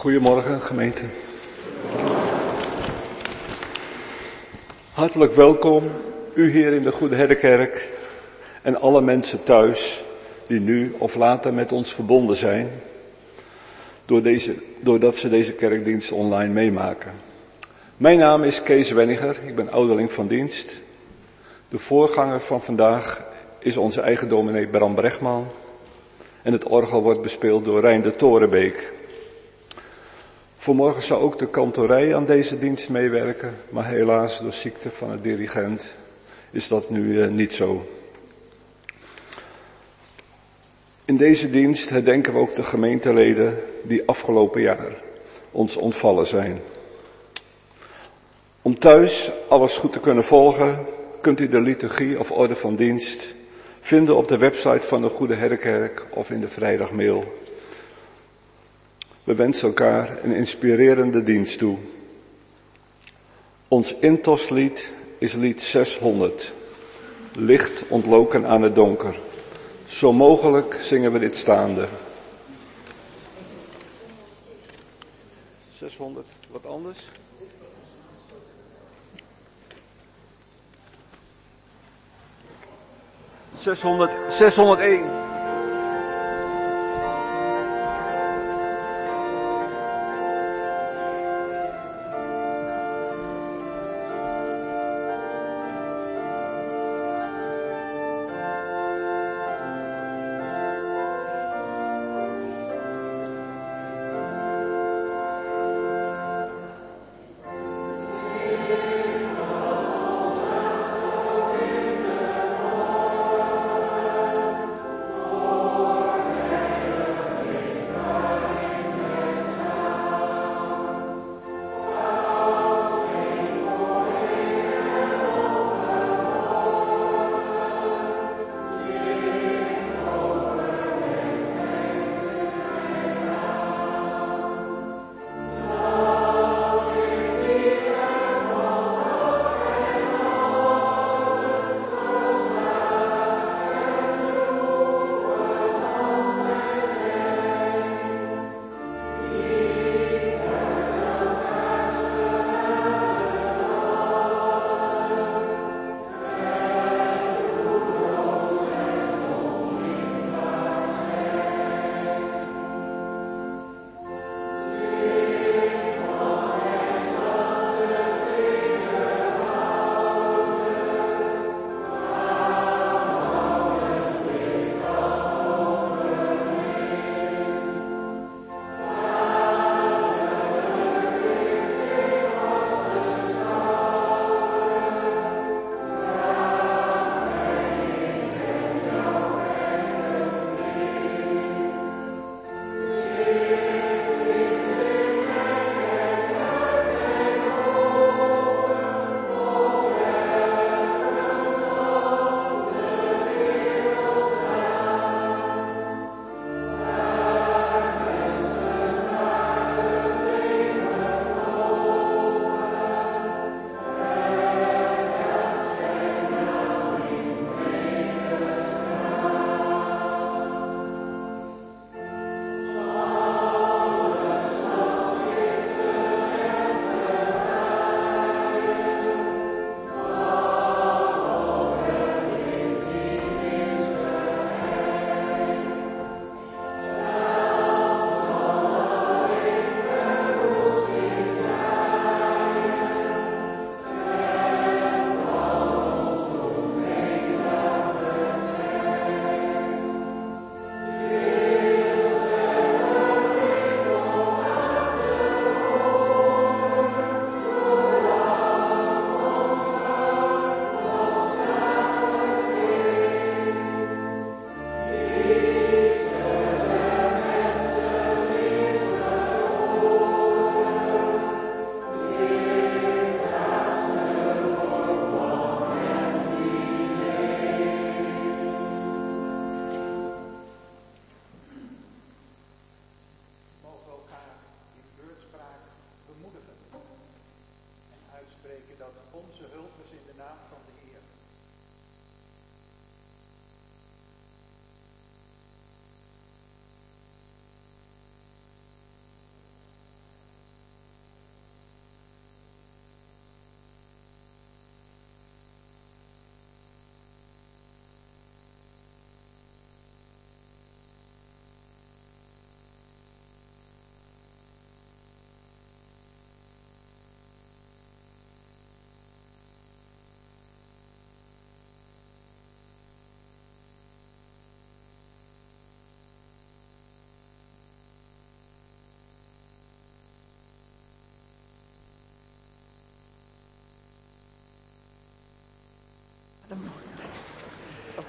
Goedemorgen gemeente. Hartelijk welkom, u hier in de Goede Herdenkerk en alle mensen thuis die nu of later met ons verbonden zijn, door deze, doordat ze deze kerkdienst online meemaken. Mijn naam is Kees Wenniger, ik ben ouderling van dienst. De voorganger van vandaag is onze eigen dominee Bram Brechtman. En het orgel wordt bespeeld door Rijn de Torenbeek. Vanmorgen zou ook de kantorij aan deze dienst meewerken, maar helaas door ziekte van het dirigent is dat nu uh, niet zo. In deze dienst herdenken we ook de gemeenteleden die afgelopen jaar ons ontvallen zijn. Om thuis alles goed te kunnen volgen, kunt u de liturgie of orde van dienst vinden op de website van de Goede Herdenkerk of in de vrijdagmail. We wensen elkaar een inspirerende dienst toe. Ons intoslied is lied 600. Licht ontloken aan het donker. Zo mogelijk zingen we dit staande. 600, wat anders? 600, 601.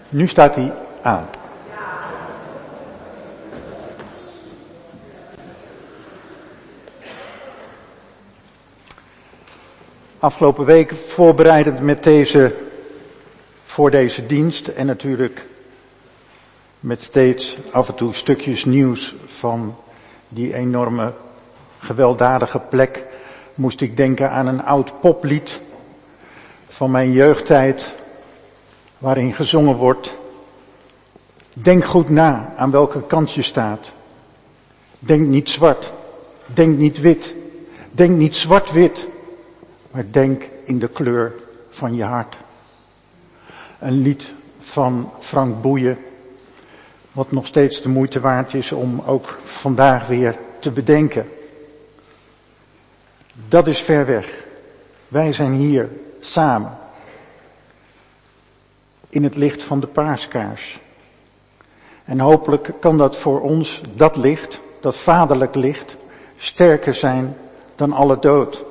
Nu staat hij aan. Afgelopen week voorbereidend met deze, voor deze dienst en natuurlijk met steeds af en toe stukjes nieuws van die enorme gewelddadige plek moest ik denken aan een oud poplied van mijn jeugdtijd waarin gezongen wordt. Denk goed na aan welke kant je staat. Denk niet zwart. Denk niet wit. Denk niet zwart-wit. Maar denk in de kleur van je hart. Een lied van Frank Boeien. Wat nog steeds de moeite waard is om ook vandaag weer te bedenken. Dat is ver weg. Wij zijn hier samen in het licht van de paaskaars. En hopelijk kan dat voor ons, dat licht, dat vaderlijk licht, sterker zijn dan alle dood,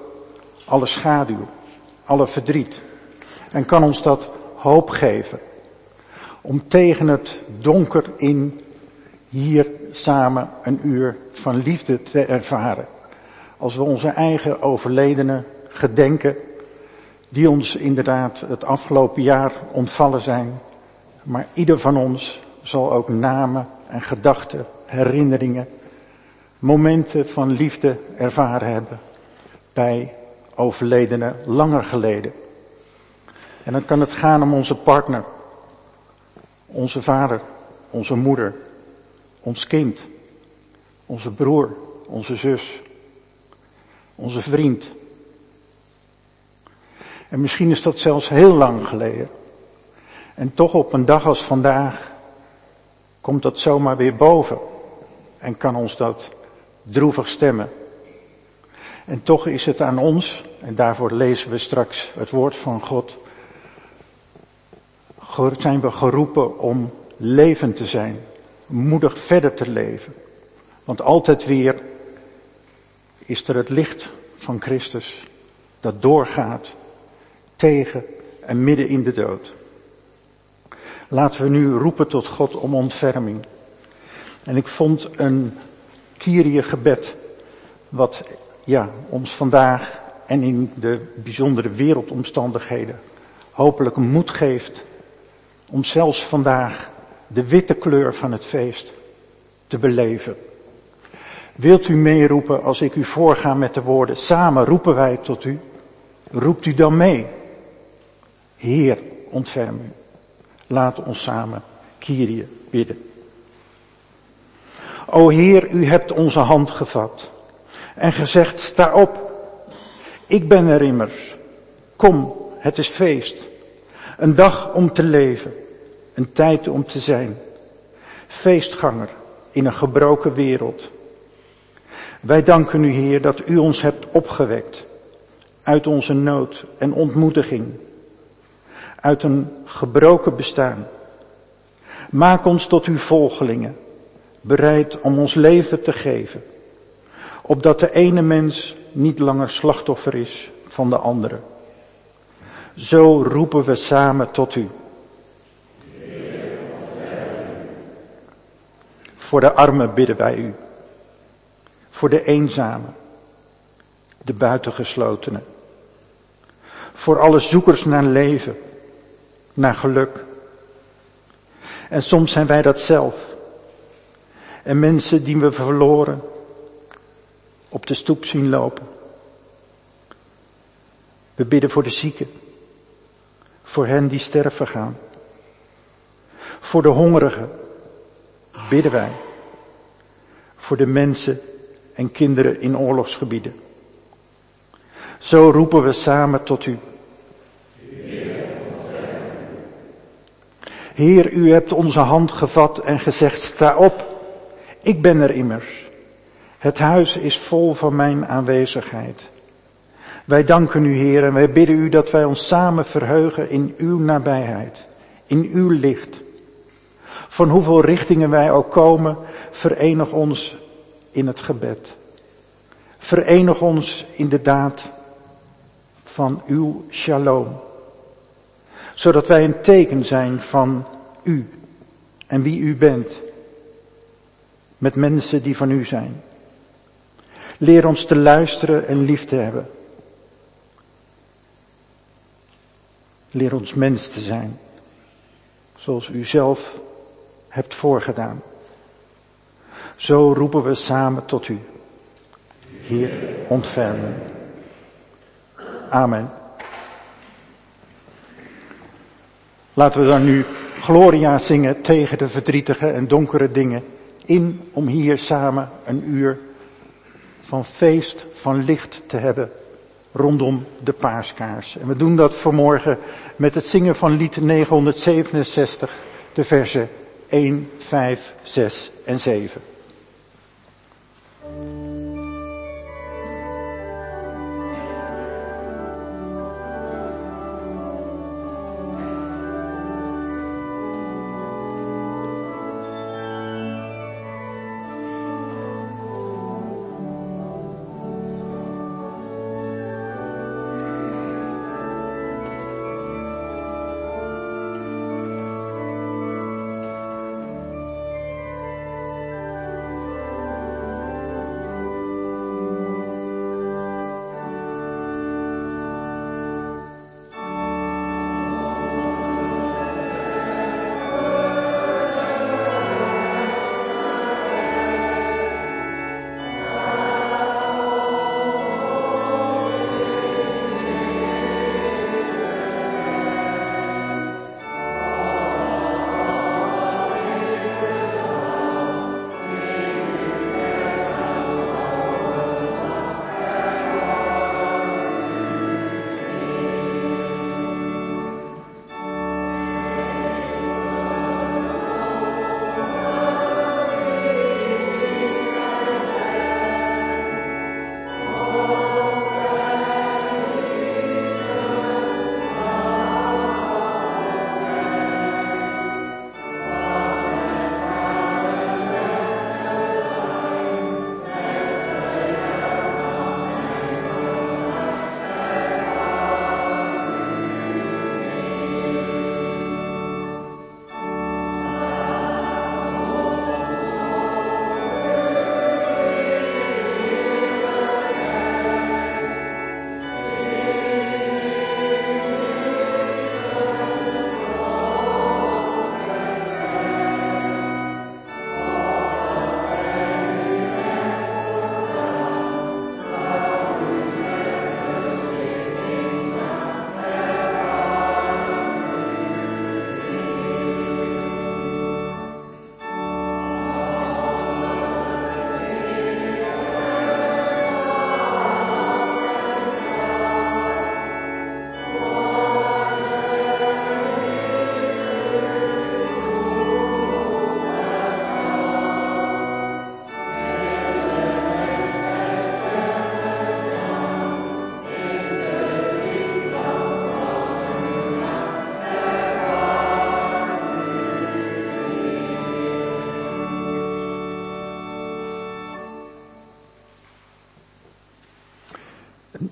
alle schaduw, alle verdriet. En kan ons dat hoop geven om tegen het donker in hier samen een uur van liefde te ervaren. Als we onze eigen overledenen gedenken die ons inderdaad het afgelopen jaar ontvallen zijn. Maar ieder van ons zal ook namen en gedachten, herinneringen, momenten van liefde ervaren hebben bij overledenen langer geleden. En dan kan het gaan om onze partner, onze vader, onze moeder, ons kind, onze broer, onze zus, onze vriend, en misschien is dat zelfs heel lang geleden. En toch op een dag als vandaag komt dat zomaar weer boven. En kan ons dat droevig stemmen. En toch is het aan ons, en daarvoor lezen we straks het woord van God, zijn we geroepen om levend te zijn, moedig verder te leven. Want altijd weer is er het licht van Christus dat doorgaat tegen en midden in de dood. Laten we nu roepen tot God om ontferming. En ik vond een Kyrie gebed, wat ja, ons vandaag en in de bijzondere wereldomstandigheden hopelijk moed geeft om zelfs vandaag de witte kleur van het feest te beleven. Wilt u meeroepen als ik u voorga met de woorden, samen roepen wij tot u, roept u dan mee. Heer, ontferm u. Laat ons samen Kyrie bidden. O Heer, u hebt onze hand gevat en gezegd, sta op. Ik ben er immers. Kom, het is feest. Een dag om te leven. Een tijd om te zijn. Feestganger in een gebroken wereld. Wij danken u Heer dat u ons hebt opgewekt uit onze nood en ontmoediging uit een gebroken bestaan. Maak ons tot uw volgelingen, bereid om ons leven te geven, opdat de ene mens niet langer slachtoffer is van de andere. Zo roepen we samen tot u. Voor de armen bidden wij u. Voor de eenzamen, de buitengeslotenen. Voor alle zoekers naar leven naar geluk. En soms zijn wij dat zelf. En mensen die we verloren op de stoep zien lopen. We bidden voor de zieken. Voor hen die sterven gaan. Voor de hongerigen bidden wij. Voor de mensen en kinderen in oorlogsgebieden. Zo roepen we samen tot u. Heer, u hebt onze hand gevat en gezegd, sta op. Ik ben er immers. Het huis is vol van mijn aanwezigheid. Wij danken u, Heer, en wij bidden u dat wij ons samen verheugen in uw nabijheid, in uw licht. Van hoeveel richtingen wij ook komen, verenig ons in het gebed. Verenig ons in de daad van uw shalom Zodat wij een teken zijn van u en wie u bent. Met mensen die van u zijn. Leer ons te luisteren en lief te hebben. Leer ons mens te zijn, zoals u zelf hebt voorgedaan. Zo roepen we samen tot u. Heer, ontfermen. Amen. Laten we dan nu Gloria zingen tegen de verdrietige en donkere dingen in om hier samen een uur van feest, van licht te hebben rondom de paaskaars. En we doen dat vanmorgen met het zingen van lied 967, de versen 1, 5, 6 en 7.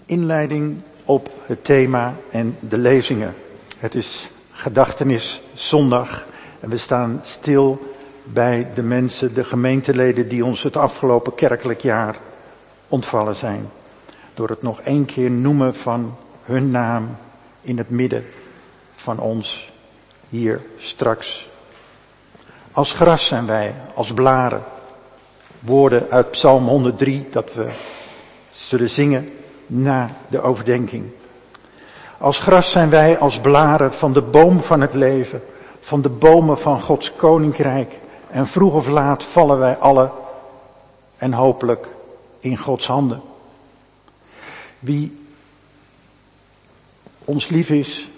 Inleiding op het thema en de lezingen. Het is gedachtenis zondag en we staan stil bij de mensen, de gemeenteleden die ons het afgelopen kerkelijk jaar ontvallen zijn. Door het nog één keer noemen van hun naam in het midden van ons hier straks. Als gras zijn wij, als blaren. Woorden uit Psalm 103 dat we zullen zingen na de overdenking. Als gras zijn wij als blaren van de boom van het leven, van de bomen van Gods koninkrijk. En vroeg of laat vallen wij alle en hopelijk in Gods handen. Wie ons lief is,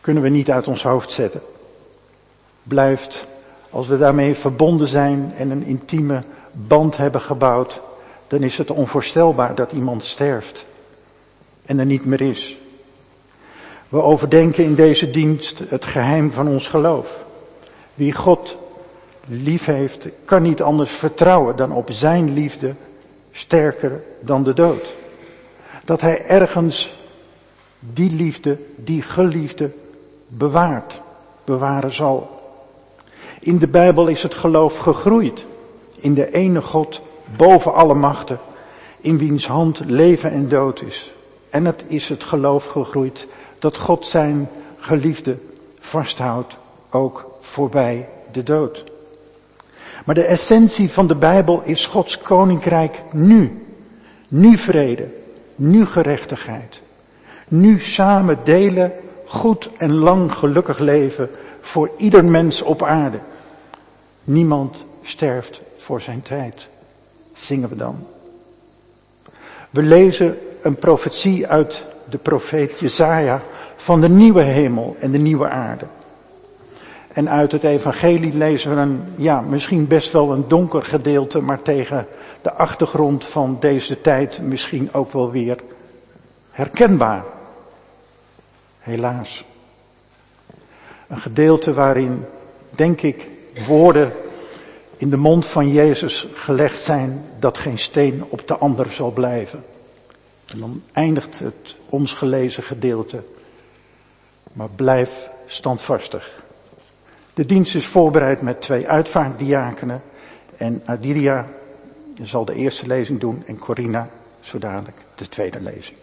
kunnen we niet uit ons hoofd zetten. Blijft, als we daarmee verbonden zijn en een intieme band hebben gebouwd, dan is het onvoorstelbaar dat iemand sterft en er niet meer is. We overdenken in deze dienst het geheim van ons geloof. Wie God lief heeft, kan niet anders vertrouwen dan op zijn liefde sterker dan de dood. Dat hij ergens die liefde, die geliefde bewaart, bewaren zal. In de Bijbel is het geloof gegroeid in de ene God boven alle machten, in wiens hand leven en dood is. En het is het geloof gegroeid dat God zijn geliefde vasthoudt, ook voorbij de dood. Maar de essentie van de Bijbel is Gods koninkrijk nu. Nu vrede, nu gerechtigheid. Nu samen delen, goed en lang gelukkig leven voor ieder mens op aarde. Niemand sterft voor zijn tijd. Zingen we dan. We lezen een profetie uit de profeet Jezaja van de nieuwe hemel en de nieuwe aarde. En uit het evangelie lezen we een, ja, misschien best wel een donker gedeelte, maar tegen de achtergrond van deze tijd misschien ook wel weer herkenbaar. Helaas. Een gedeelte waarin, denk ik, woorden in de mond van Jezus gelegd zijn dat geen steen op de ander zal blijven. En dan eindigt het ons gelezen gedeelte. Maar blijf standvastig. De dienst is voorbereid met twee uitvaartdiakenen. En Adilia zal de eerste lezing doen en Corina zo dadelijk de tweede lezing.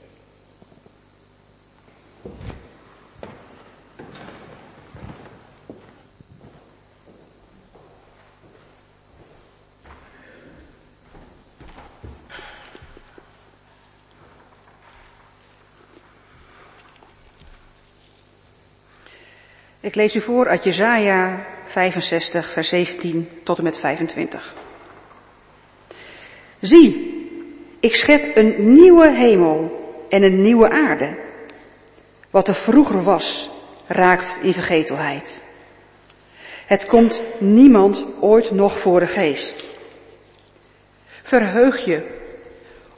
Ik lees u voor uit Jesaja 65, vers 17 tot en met 25. Zie, ik schep een nieuwe hemel en een nieuwe aarde. Wat er vroeger was, raakt in vergetelheid. Het komt niemand ooit nog voor de geest. Verheug je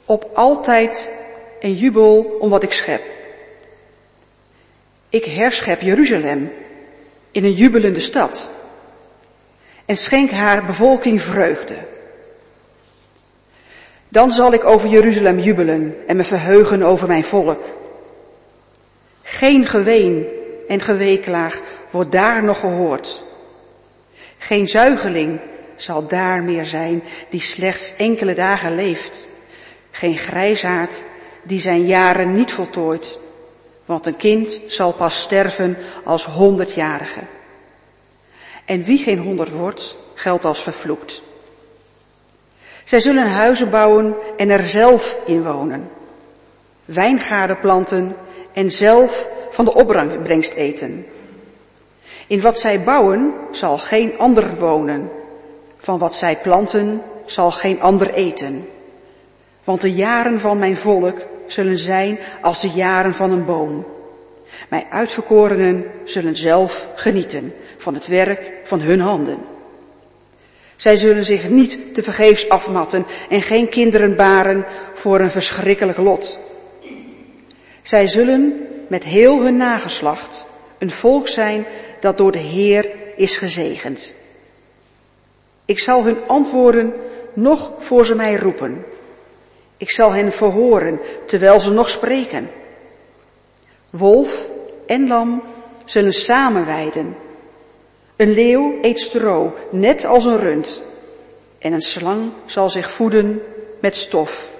op altijd en jubel om wat ik schep. Ik herschep Jeruzalem in een jubelende stad en schenk haar bevolking vreugde. Dan zal ik over Jeruzalem jubelen en me verheugen over mijn volk. Geen geween en geweeklaag wordt daar nog gehoord. Geen zuigeling zal daar meer zijn die slechts enkele dagen leeft. Geen grijsaard die zijn jaren niet voltooit. Want een kind zal pas sterven als honderdjarige. En wie geen honderd wordt, geldt als vervloekt. Zij zullen huizen bouwen en er zelf in wonen. Wijngaarden planten en zelf van de opbrengst eten. In wat zij bouwen zal geen ander wonen. Van wat zij planten zal geen ander eten. Want de jaren van mijn volk zullen zijn als de jaren van een boom. Mijn uitverkorenen zullen zelf genieten van het werk van hun handen. Zij zullen zich niet te vergeefs afmatten en geen kinderen baren voor een verschrikkelijk lot. Zij zullen met heel hun nageslacht een volk zijn dat door de Heer is gezegend. Ik zal hun antwoorden nog voor ze mij roepen. Ik zal hen verhoren terwijl ze nog spreken. Wolf en lam zullen samen weiden. Een leeuw eet stro, net als een rund. En een slang zal zich voeden met stof.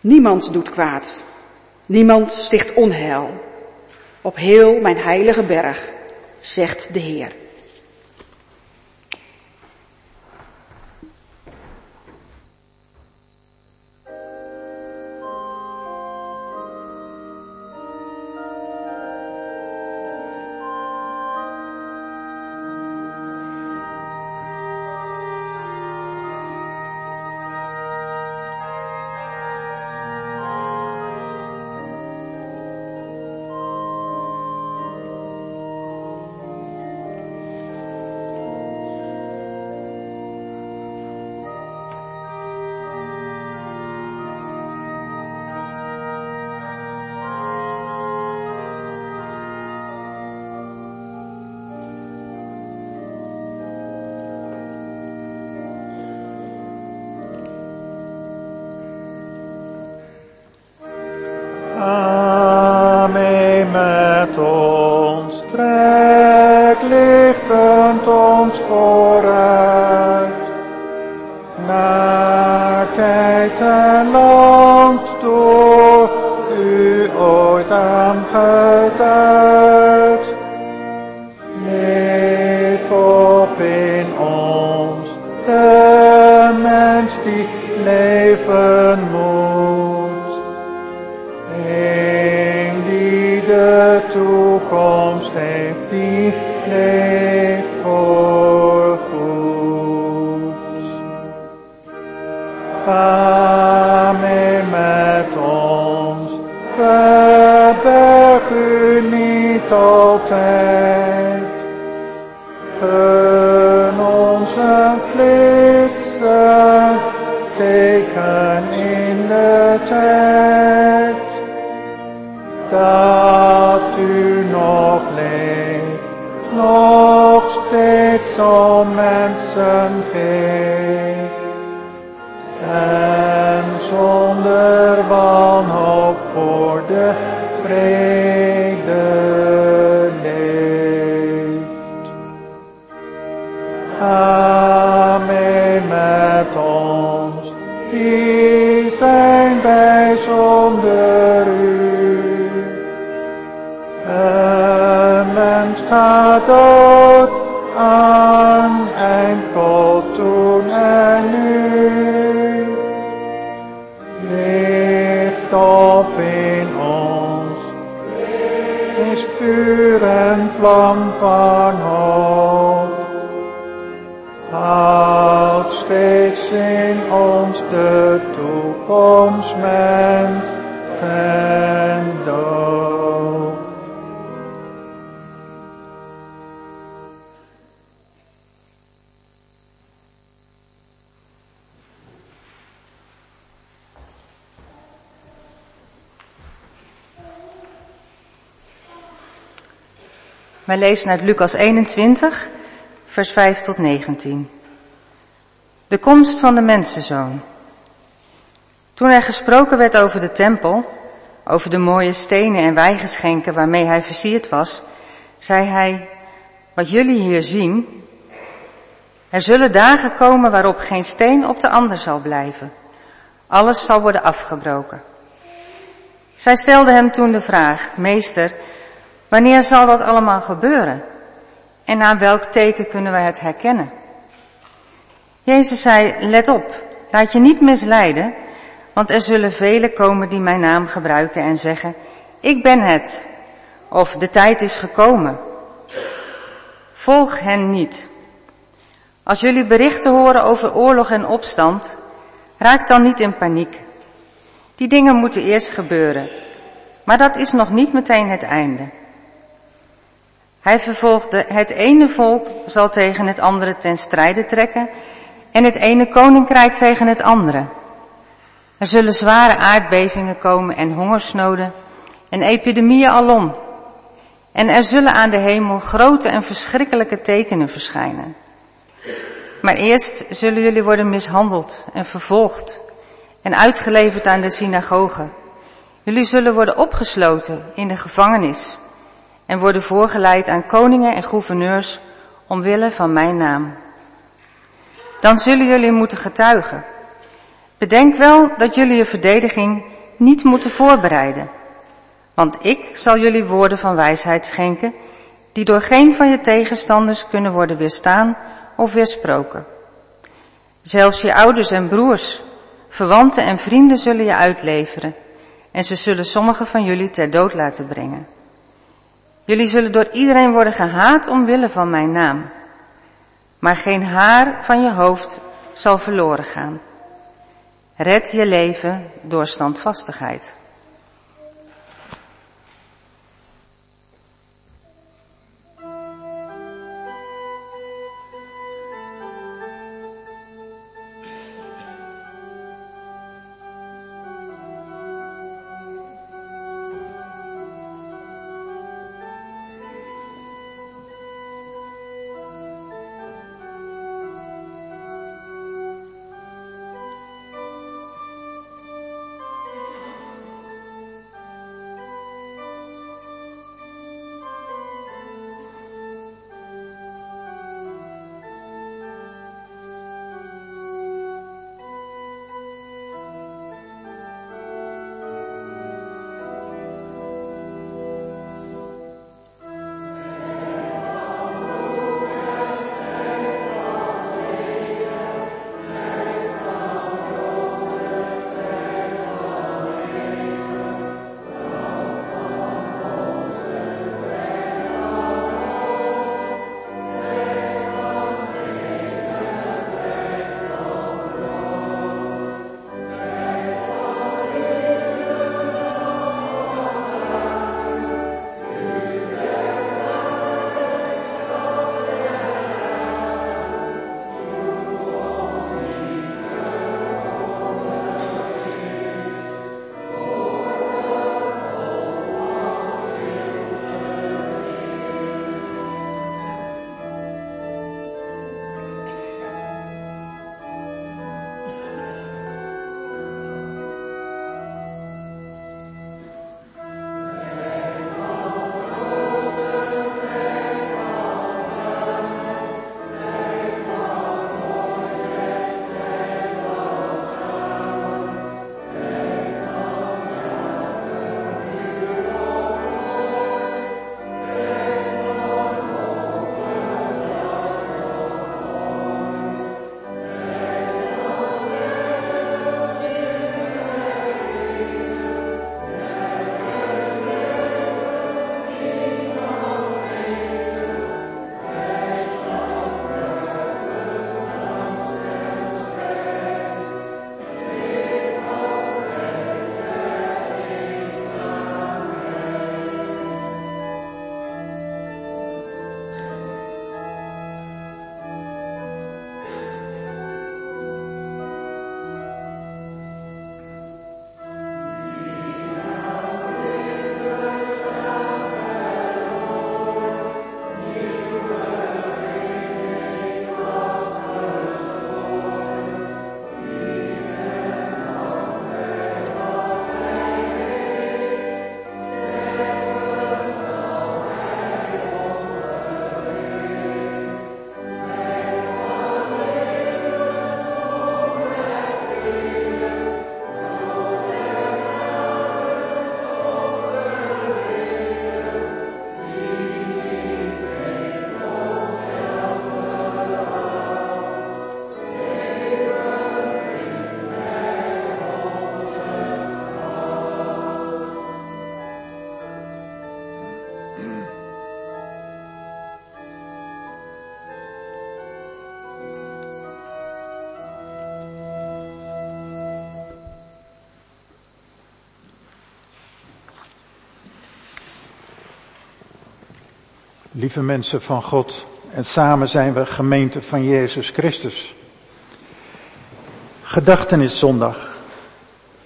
Niemand doet kwaad. Niemand sticht onheil. Op heel mijn heilige berg, zegt de Heer. Houd steeds in ons de toekomst, mens en dood. Wij lezen uit Lucas 21, vers 5 tot 19. De komst van de mensenzoon. Toen er gesproken werd over de tempel, over de mooie stenen en wijgeschenken waarmee hij versierd was, zei hij, wat jullie hier zien, er zullen dagen komen waarop geen steen op de ander zal blijven. Alles zal worden afgebroken. Zij stelde hem toen de vraag, meester, wanneer zal dat allemaal gebeuren? En aan welk teken kunnen wij het herkennen? Jezus zei, let op, laat je niet misleiden, want er zullen velen komen die mijn naam gebruiken en zeggen, ik ben het, of de tijd is gekomen. Volg hen niet. Als jullie berichten horen over oorlog en opstand, raak dan niet in paniek. Die dingen moeten eerst gebeuren, maar dat is nog niet meteen het einde. Hij vervolgde, het ene volk zal tegen het andere ten strijde trekken en het ene koninkrijk tegen het andere. Er zullen zware aardbevingen komen en hongersnoden en epidemieën alom. En er zullen aan de hemel grote en verschrikkelijke tekenen verschijnen. Maar eerst zullen jullie worden mishandeld en vervolgd en uitgeleverd aan de synagogen. Jullie zullen worden opgesloten in de gevangenis en worden voorgeleid aan koningen en gouverneurs omwille van mijn naam. Dan zullen jullie moeten getuigen. Bedenk wel dat jullie je verdediging niet moeten voorbereiden. Want ik zal jullie woorden van wijsheid schenken, die door geen van je tegenstanders kunnen worden weerstaan of weersproken. Zelfs je ouders en broers, verwanten en vrienden zullen je uitleveren, en ze zullen sommigen van jullie ter dood laten brengen. Jullie zullen door iedereen worden gehaat omwille van mijn naam. Maar geen haar van je hoofd zal verloren gaan. Red je leven door standvastigheid. Lieve mensen van God. En samen zijn we gemeente van Jezus Christus. Gedachteniszondag.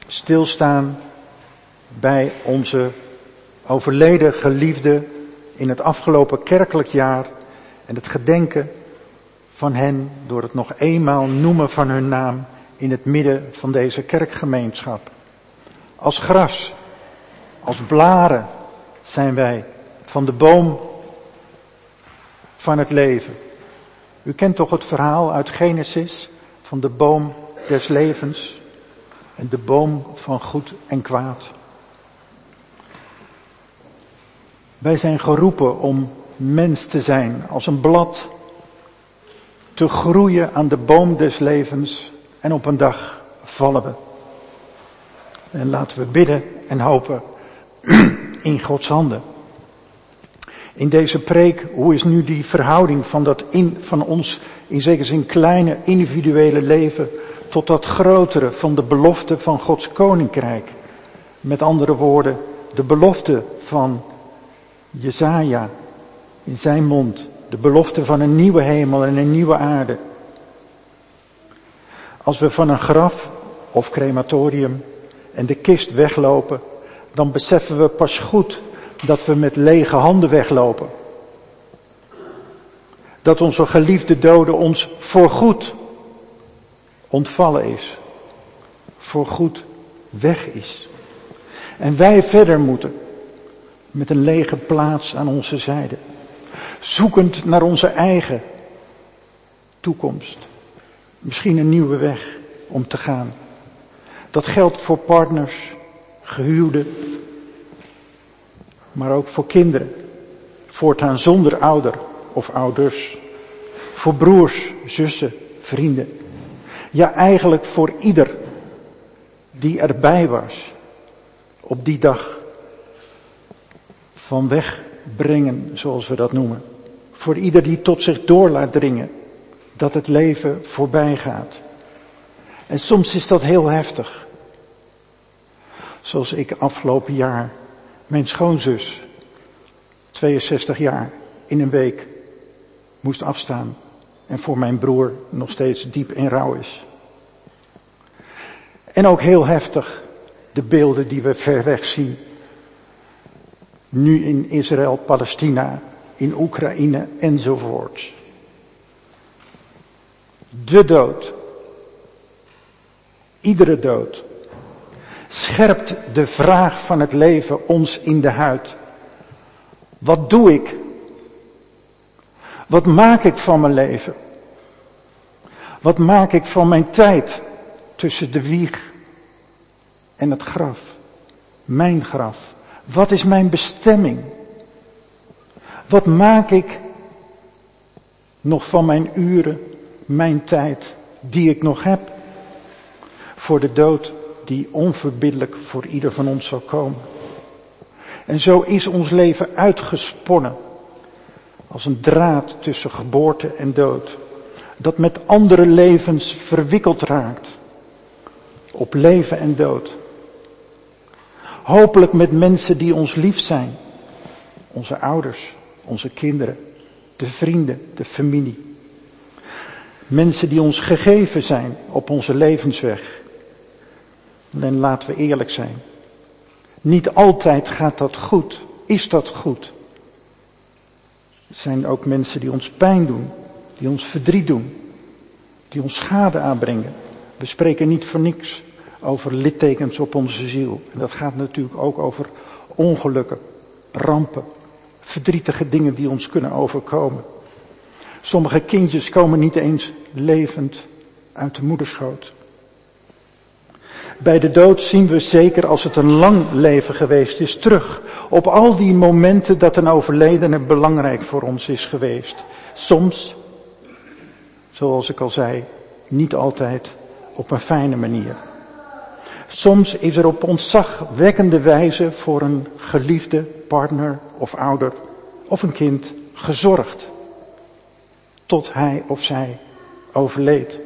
Stilstaan bij onze overleden geliefde in het afgelopen kerkelijk jaar en het gedenken van hen door het nog eenmaal noemen van hun naam in het midden van deze kerkgemeenschap. Als gras, als blaren zijn wij van de boom van het leven. U kent toch het verhaal uit Genesis van de boom des levens en de boom van goed en kwaad. Wij zijn geroepen om mens te zijn, als een blad, te groeien aan de boom des levens en op een dag vallen we. En laten we bidden en hopen in Gods handen. In deze preek, hoe is nu die verhouding van dat in, van ons in zekere zin kleine individuele leven tot dat grotere van de belofte van Gods koninkrijk? Met andere woorden, de belofte van Jezaja in zijn mond, de belofte van een nieuwe hemel en een nieuwe aarde. Als we van een graf of crematorium en de kist weglopen, dan beseffen we pas goed dat we met lege handen weglopen. Dat onze geliefde dode ons voorgoed ontvallen is. Voorgoed weg is. En wij verder moeten met een lege plaats aan onze zijde. Zoekend naar onze eigen toekomst. Misschien een nieuwe weg om te gaan. Dat geldt voor partners, gehuwden, maar ook voor kinderen. Voortaan zonder ouder of ouders. Voor broers, zussen, vrienden. Ja, eigenlijk voor ieder die erbij was op die dag van wegbrengen, zoals we dat noemen. Voor ieder die tot zich door laat dringen dat het leven voorbij gaat. En soms is dat heel heftig. Zoals ik afgelopen jaar mijn schoonzus, 62 jaar, in een week moest afstaan en voor mijn broer nog steeds diep in rouw is. En ook heel heftig de beelden die we ver weg zien. Nu in Israël, Palestina, in Oekraïne enzovoort. De dood. Iedere dood scherpt de vraag van het leven ons in de huid. Wat doe ik? Wat maak ik van mijn leven? Wat maak ik van mijn tijd tussen de wieg en het graf? Mijn graf. Wat is mijn bestemming? Wat maak ik nog van mijn uren, mijn tijd die ik nog heb voor de dood die onverbiddelijk voor ieder van ons zal komen. En zo is ons leven uitgesponnen als een draad tussen geboorte en dood, dat met andere levens verwikkeld raakt, op leven en dood. Hopelijk met mensen die ons lief zijn, onze ouders, onze kinderen, de vrienden, de familie. Mensen die ons gegeven zijn op onze levensweg. En laten we eerlijk zijn. Niet altijd gaat dat goed. Is dat goed? Er zijn ook mensen die ons pijn doen, die ons verdriet doen, die ons schade aanbrengen. We spreken niet voor niks over littekens op onze ziel. En dat gaat natuurlijk ook over ongelukken, rampen, verdrietige dingen die ons kunnen overkomen. Sommige kindjes komen niet eens levend uit de moederschoot. Bij de dood zien we zeker als het een lang leven geweest is terug op al die momenten dat een overledene belangrijk voor ons is geweest. Soms, zoals ik al zei, niet altijd op een fijne manier. Soms is er op ontzagwekkende wijze voor een geliefde partner of ouder of een kind gezorgd. Tot hij of zij overleed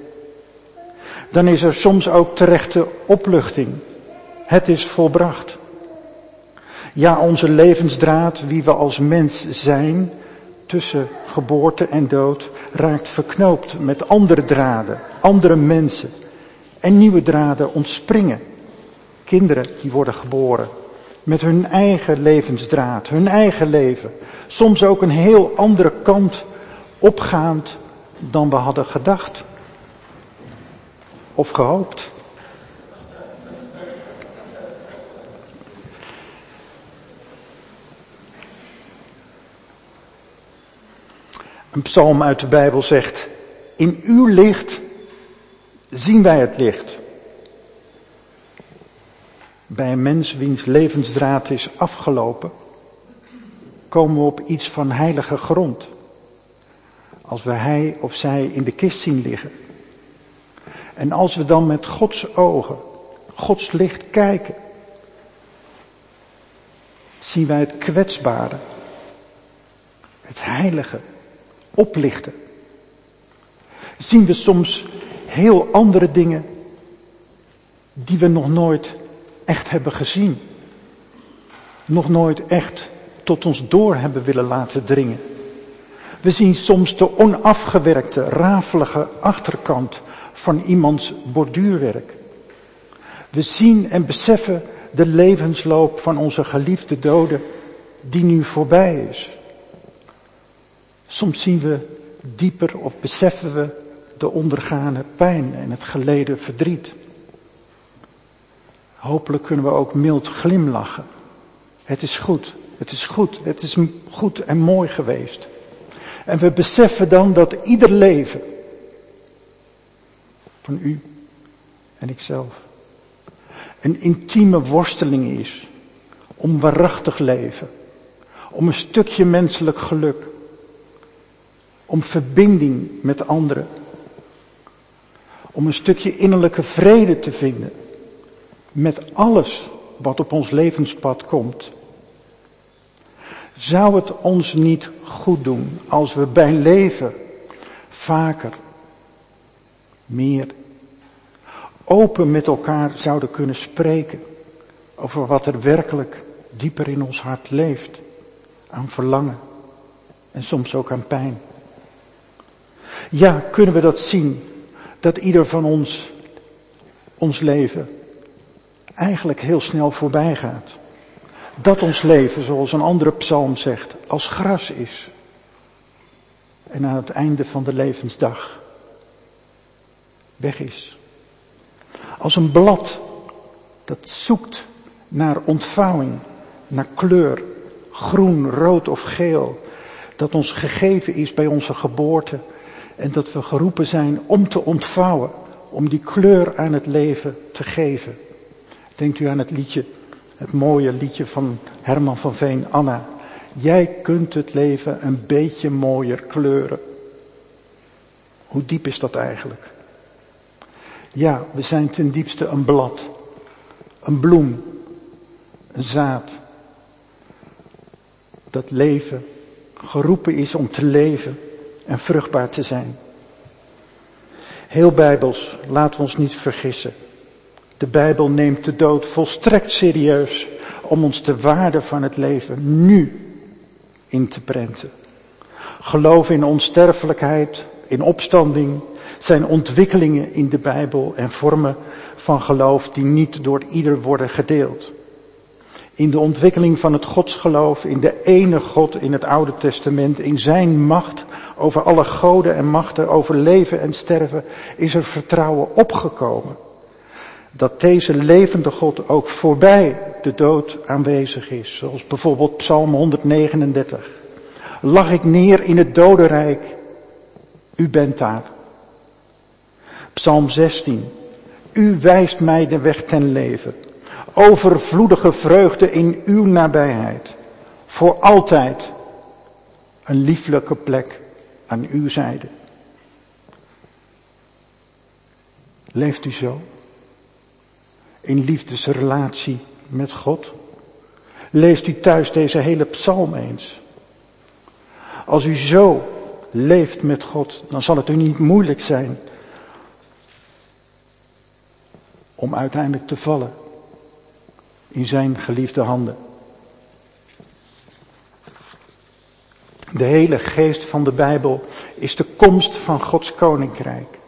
dan is er soms ook terechte opluchting. Het is volbracht. Ja, onze levensdraad, wie we als mens zijn, tussen geboorte en dood raakt verknoopt met andere draden, andere mensen. En nieuwe draden ontspringen. Kinderen die worden geboren met hun eigen levensdraad, hun eigen leven. Soms ook een heel andere kant opgaand dan we hadden gedacht of gehoopt. Een psalm uit de Bijbel zegt, in uw licht zien wij het licht. Bij een mens wiens levensdraad is afgelopen, komen we op iets van heilige grond. Als we hij of zij in de kist zien liggen. En als we dan met Gods ogen, Gods licht kijken, zien wij het kwetsbare, het heilige, oplichten. Zien we soms heel andere dingen die we nog nooit echt hebben gezien. Nog nooit echt tot ons door hebben willen laten dringen. We zien soms de onafgewerkte, rafelige achterkant van iemands borduurwerk. We zien en beseffen de levensloop van onze geliefde doden die nu voorbij is. Soms zien we dieper of beseffen we de ondergane pijn en het geleden verdriet. Hopelijk kunnen we ook mild glimlachen. Het is goed, het is goed, het is goed en mooi geweest. En we beseffen dan dat ieder leven van u en ikzelf een intieme worsteling is om waarachtig leven, om een stukje menselijk geluk, om verbinding met anderen, om een stukje innerlijke vrede te vinden met alles wat op ons levenspad komt. Zou het ons niet goed doen als we bij leven vaker, meer, open met elkaar zouden kunnen spreken over wat er werkelijk dieper in ons hart leeft, aan verlangen en soms ook aan pijn. Ja, kunnen we dat zien, dat ieder van ons, ons leven, eigenlijk heel snel voorbij gaat. Dat ons leven, zoals een andere psalm zegt, als gras is. En aan het einde van de levensdag weg is. Als een blad dat zoekt naar ontvouwing, naar kleur, groen, rood of geel, dat ons gegeven is bij onze geboorte en dat we geroepen zijn om te ontvouwen, om die kleur aan het leven te geven. Denkt u aan het liedje, het mooie liedje van Herman van Veen, Anna. Jij kunt het leven een beetje mooier kleuren. Hoe diep is dat eigenlijk? Ja, we zijn ten diepste een blad, een bloem, een zaad. Dat leven geroepen is om te leven en vruchtbaar te zijn. Heel bijbels, laten we ons niet vergissen. De Bijbel neemt de dood volstrekt serieus om ons de waarde van het leven nu in te prenten. Geloof in onsterfelijkheid, in opstanding, zijn ontwikkelingen in de Bijbel en vormen van geloof die niet door ieder worden gedeeld. In de ontwikkeling van het godsgeloof, in de ene God in het Oude Testament, in zijn macht over alle goden en machten, over leven en sterven, is er vertrouwen opgekomen. Dat deze levende God ook voorbij de dood aanwezig is. Zoals bijvoorbeeld Psalm 139. Lag ik neer in het dodenrijk, u bent daar. Psalm 16. U wijst mij de weg ten leven. Overvloedige vreugde in uw nabijheid. Voor altijd een lieflijke plek aan uw zijde. Leeft u zo? In liefdesrelatie met God? Leest u thuis deze hele psalm eens. Als u zo leeft met God, dan zal het u niet moeilijk zijn om uiteindelijk te vallen in zijn geliefde handen. De hele geest van de Bijbel is de komst van Gods koninkrijk.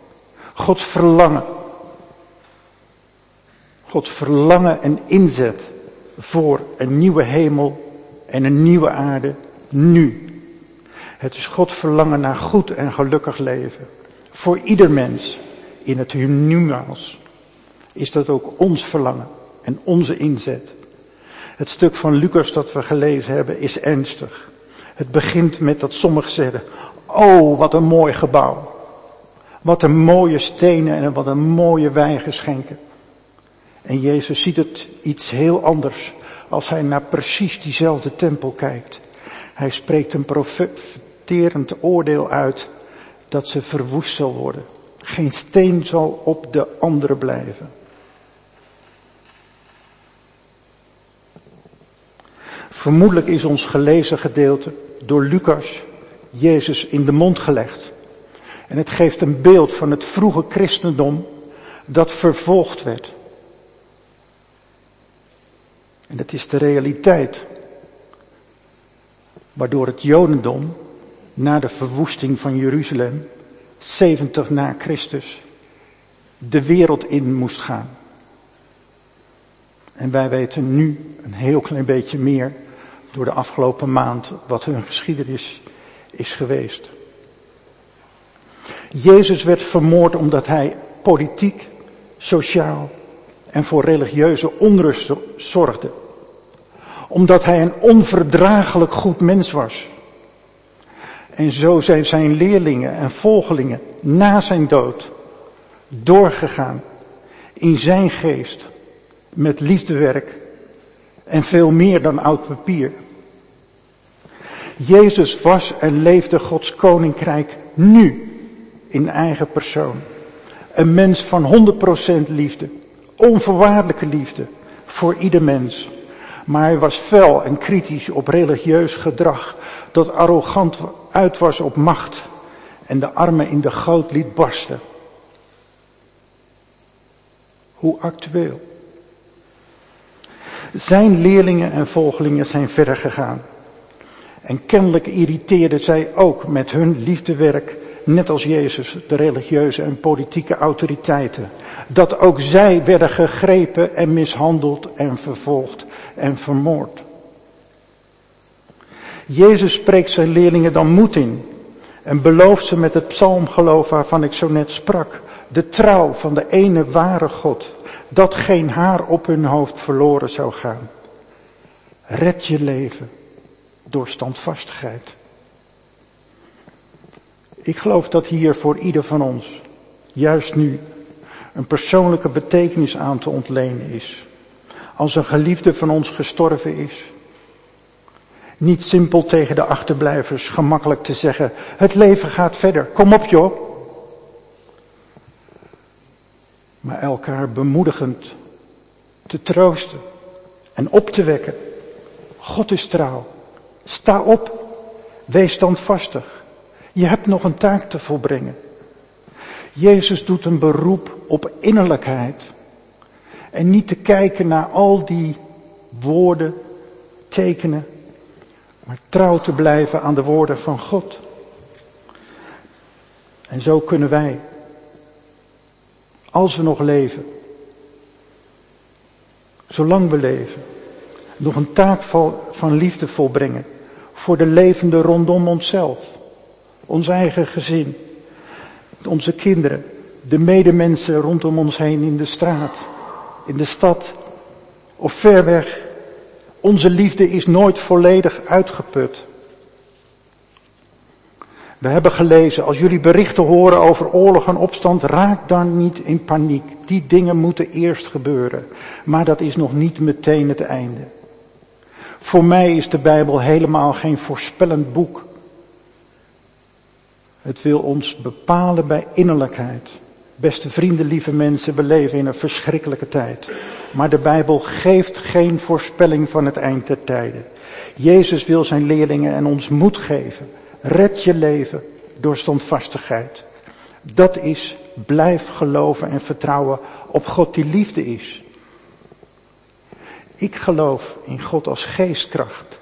Gods verlangen. Gods verlangen en inzet voor een nieuwe hemel en een nieuwe aarde nu. Het is God verlangen naar goed en gelukkig leven. Voor ieder mens in het humaals is dat ook ons verlangen en onze inzet. Het stuk van Lucas dat we gelezen hebben is ernstig. Het begint met dat sommigen zeggen, oh wat een mooi gebouw. Wat een mooie stenen en wat een mooie wijngeschenken. En Jezus ziet het iets heel anders als hij naar precies diezelfde tempel kijkt. Hij spreekt een profeterend oordeel uit dat ze verwoest zal worden. Geen steen zal op de andere blijven. Vermoedelijk is ons gelezen gedeelte door Lucas Jezus in de mond gelegd. En het geeft een beeld van het vroege christendom dat vervolgd werd. En dat is de realiteit. Waardoor het Jodendom na de verwoesting van Jeruzalem 70 na Christus de wereld in moest gaan. En wij weten nu een heel klein beetje meer door de afgelopen maand wat hun geschiedenis is geweest. Jezus werd vermoord omdat hij politiek, sociaal en voor religieuze onrust zorgde. Omdat hij een onverdraaglijk goed mens was. En zo zijn zijn leerlingen en volgelingen na zijn dood doorgegaan in zijn geest met liefdewerk en veel meer dan oud papier. Jezus was en leefde Gods koninkrijk nu in eigen persoon. Een mens van 100% liefde, onvoorwaardelijke liefde voor ieder mens. Maar hij was fel en kritisch op religieus gedrag dat arrogant uit was op macht en de armen in de goot liet barsten. Hoe actueel. Zijn leerlingen en volgelingen zijn verder gegaan. En kennelijk irriteerden zij ook met hun liefdewerk, net als Jezus, de religieuze en politieke autoriteiten. Dat ook zij werden gegrepen en mishandeld en vervolgd en vermoord. Jezus spreekt zijn leerlingen dan moed in en belooft ze met het psalmgeloof waarvan ik zo net sprak, de trouw van de ene ware God, dat geen haar op hun hoofd verloren zou gaan. Red je leven door standvastigheid. Ik geloof dat hier voor ieder van ons, juist nu, een persoonlijke betekenis aan te ontlenen is. Als een geliefde van ons gestorven is. Niet simpel tegen de achterblijvers gemakkelijk te zeggen, het leven gaat verder, kom op joh. Maar elkaar bemoedigend te troosten en op te wekken. God is trouw. Sta op. Wees standvastig. Je hebt nog een taak te volbrengen. Jezus doet een beroep op innerlijkheid. En niet te kijken naar al die woorden, tekenen, maar trouw te blijven aan de woorden van God. En zo kunnen wij, als we nog leven, zolang we leven, nog een taak van liefde volbrengen voor de levenden rondom onszelf, ons eigen gezin, onze kinderen, de medemensen rondom ons heen in de straat, in de stad of ver weg. Onze liefde is nooit volledig uitgeput. We hebben gelezen, als jullie berichten horen over oorlog en opstand, raak dan niet in paniek. Die dingen moeten eerst gebeuren. Maar dat is nog niet meteen het einde. Voor mij is de Bijbel helemaal geen voorspellend boek. Het wil ons bepalen bij innerlijkheid. Beste vrienden, lieve mensen, we leven in een verschrikkelijke tijd. Maar de Bijbel geeft geen voorspelling van het eind der tijden. Jezus wil zijn leerlingen en ons moed geven. Red je leven door standvastigheid. Dat is blijf geloven en vertrouwen op God die liefde is. Ik geloof in God als geestkracht.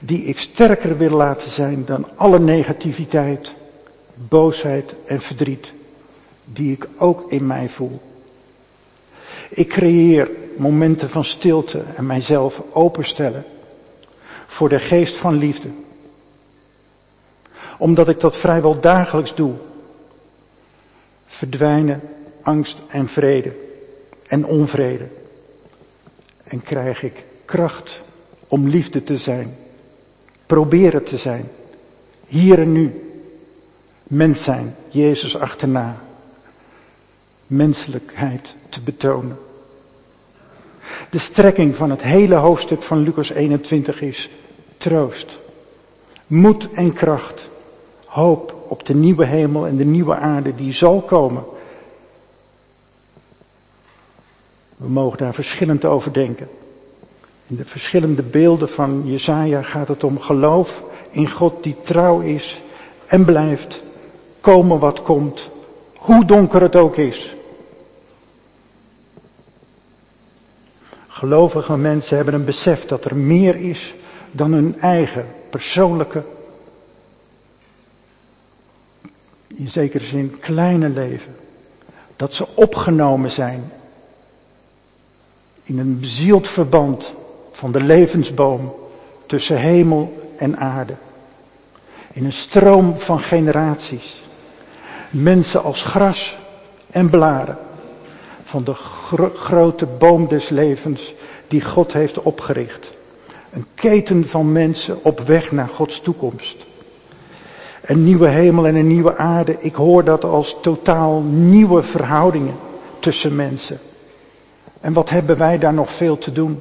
Die ik sterker wil laten zijn dan alle negativiteit, boosheid en verdriet. Die ik ook in mij voel. Ik creëer momenten van stilte en mijzelf openstellen voor de geest van liefde. Omdat ik dat vrijwel dagelijks doe, verdwijnen angst en vrede en onvrede. En krijg ik kracht om liefde te zijn, proberen te zijn, hier en nu. Mens zijn, Jezus achterna. Menselijkheid te betonen. De strekking van het hele hoofdstuk van Lucas 21 is troost, moed en kracht, hoop op de nieuwe hemel en de nieuwe aarde die zal komen. We mogen daar verschillend over denken. In de verschillende beelden van Jesaja gaat het om geloof in God die trouw is en blijft komen wat komt, hoe donker het ook is. Gelovige mensen hebben een besef dat er meer is dan hun eigen persoonlijke, in zekere zin kleine leven. Dat ze opgenomen zijn in een bezield verband van de levensboom tussen hemel en aarde. In een stroom van generaties. Mensen als gras en blaren van de grote boom des levens die God heeft opgericht. Een keten van mensen op weg naar Gods toekomst. Een nieuwe hemel en een nieuwe aarde. Ik hoor dat als totaal nieuwe verhoudingen tussen mensen. En wat hebben wij daar nog veel te doen?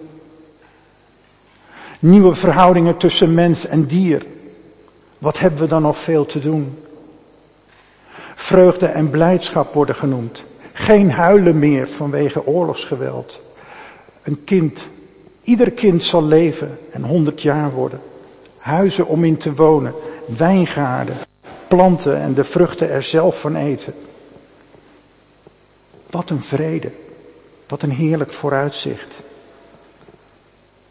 Nieuwe verhoudingen tussen mens en dier. Wat hebben we dan nog veel te doen? Vreugde en blijdschap worden genoemd. Geen huilen meer vanwege oorlogsgeweld. Een kind, ieder kind zal leven en honderd jaar worden. Huizen om in te wonen, wijngaarden, planten en de vruchten er zelf van eten. Wat een vrede. Wat een heerlijk vooruitzicht.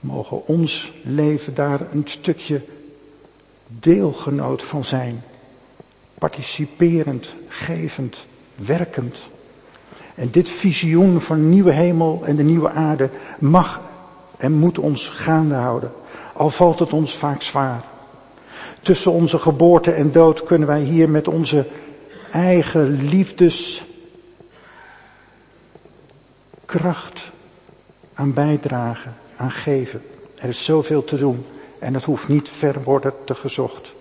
Mogen ons leven daar een stukje deelgenoot van zijn. Participerend, gevend, werkend. En dit visioen van de nieuwe hemel en de nieuwe aarde mag en moet ons gaande houden. Al valt het ons vaak zwaar. Tussen onze geboorte en dood kunnen wij hier met onze eigen liefdes kracht aan bijdragen, aan geven. Er is zoveel te doen en het hoeft niet ver worden te gezocht.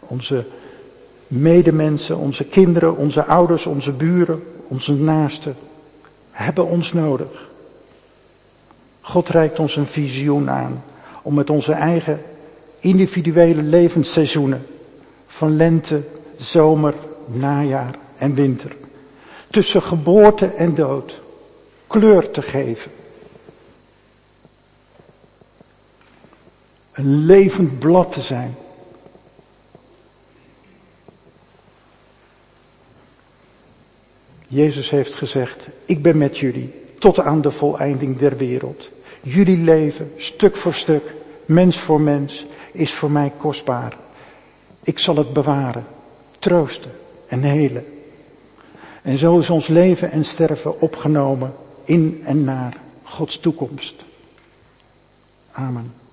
Onze medemensen, onze kinderen, onze ouders, onze buren, onze naasten hebben ons nodig. God reikt ons een visioen aan om met onze eigen individuele levensseizoenen van lente, zomer, najaar en winter, tussen geboorte en dood, kleur te geven. Een levend blad te zijn. Jezus heeft gezegd, ik ben met jullie tot aan de voleinding der wereld. Jullie leven, stuk voor stuk, mens voor mens, is voor mij kostbaar. Ik zal het bewaren, troosten en helen. En zo is ons leven en sterven opgenomen in en naar Gods toekomst. Amen.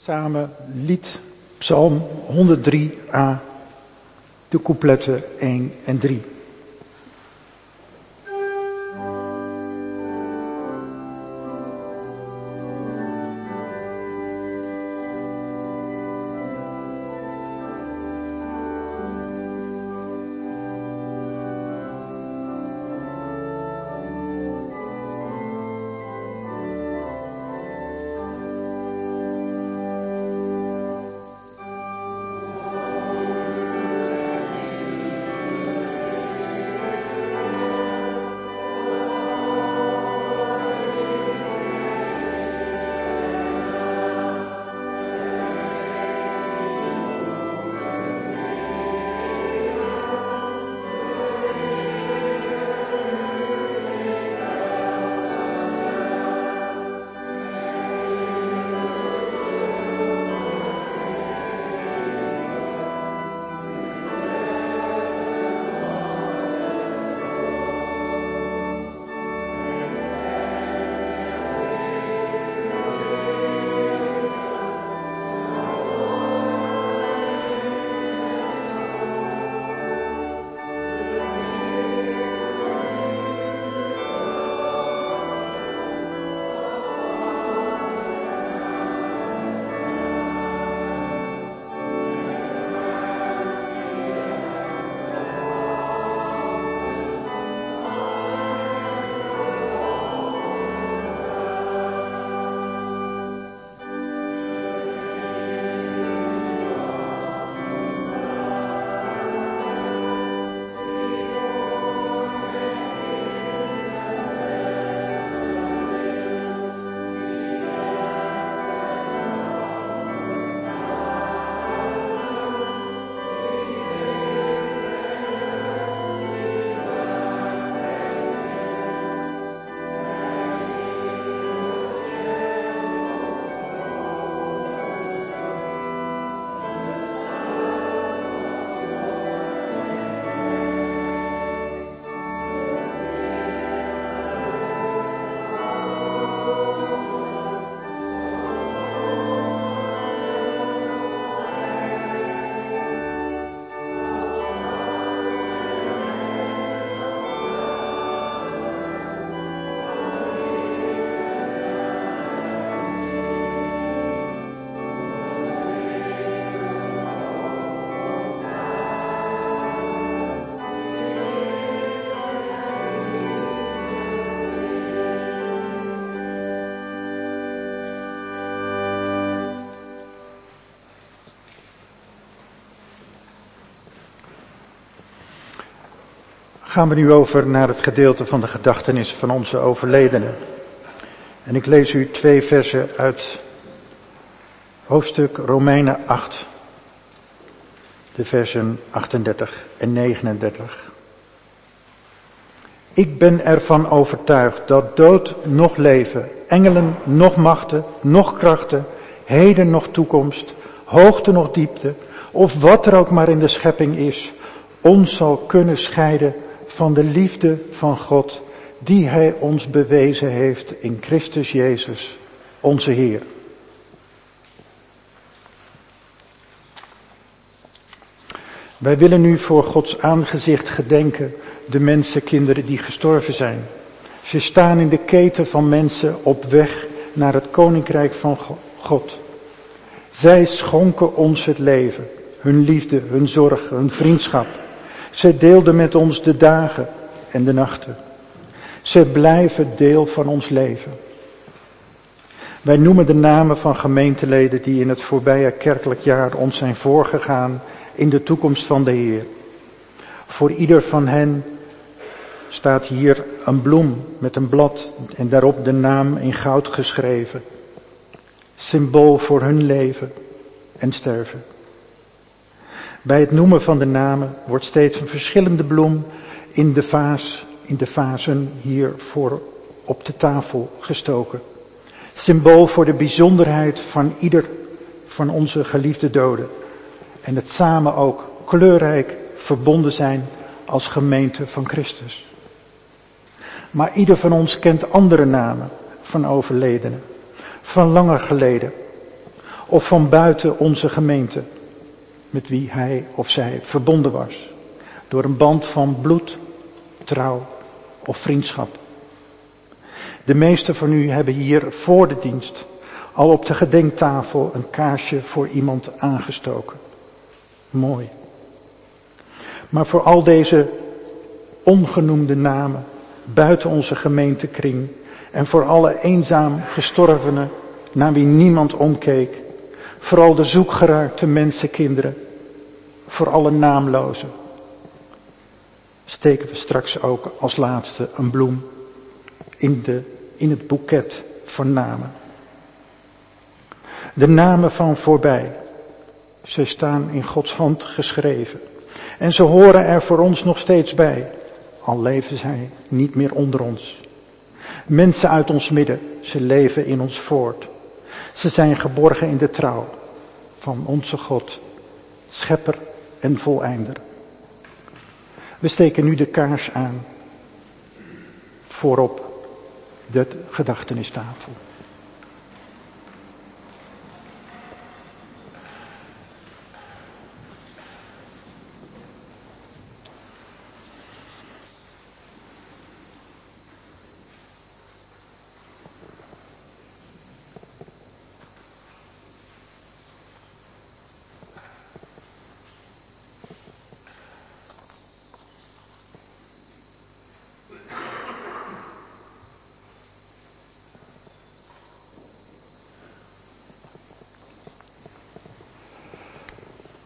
Samen lied Psalm 103a, de coupletten 1 en 3. Gaan we nu over naar het gedeelte van de gedachtenis van onze overledenen. En ik lees u twee versen uit hoofdstuk Romeinen 8, de versen 38 en 39. Ik ben ervan overtuigd dat dood nog leven, engelen nog machten, nog krachten, heden nog toekomst, hoogte nog diepte, of wat er ook maar in de schepping is, ons zal kunnen scheiden van de liefde van God die Hij ons bewezen heeft in Christus Jezus, onze Heer. Wij willen nu voor Gods aangezicht gedenken de mensenkinderen die gestorven zijn. Ze staan in de keten van mensen op weg naar het koninkrijk van God. Zij schonken ons het leven, hun liefde, hun zorg, hun vriendschap. Zij deelden met ons de dagen en de nachten. Zij blijven deel van ons leven. Wij noemen de namen van gemeenteleden die in het voorbije kerkelijk jaar ons zijn voorgegaan in de toekomst van de Heer. Voor ieder van hen staat hier een bloem met een blad en daarop de naam in goud geschreven. Symbool voor hun leven en sterven. Bij het noemen van de namen wordt steeds een verschillende bloem in de vaas, in de vazen hier voor op de tafel gestoken. Symbool voor de bijzonderheid van ieder van onze geliefde doden. En het samen ook kleurrijk verbonden zijn als gemeente van Christus. Maar ieder van ons kent andere namen van overledenen. Van langer geleden. of van buiten onze gemeente, met wie hij of zij verbonden was, door een band van bloed, trouw of vriendschap. De meesten van u hebben hier voor de dienst al op de gedenktafel een kaarsje voor iemand aangestoken. Mooi. Maar voor al deze ongenoemde namen buiten onze gemeentekring en voor alle eenzaam gestorvenen naar wie niemand omkeek, vooral de zoekgeraakte mensenkinderen, voor alle naamlozen, steken we straks ook als laatste een bloem in, de, in het boeket van namen. De namen van voorbij, ze staan in Gods hand geschreven. En ze horen er voor ons nog steeds bij, al leven zij niet meer onder ons. Mensen uit ons midden, ze leven in ons voort. Ze zijn geborgen in de trouw van onze God, schepper en voleinder. We steken nu de kaars aan voorop de gedachtenistafel.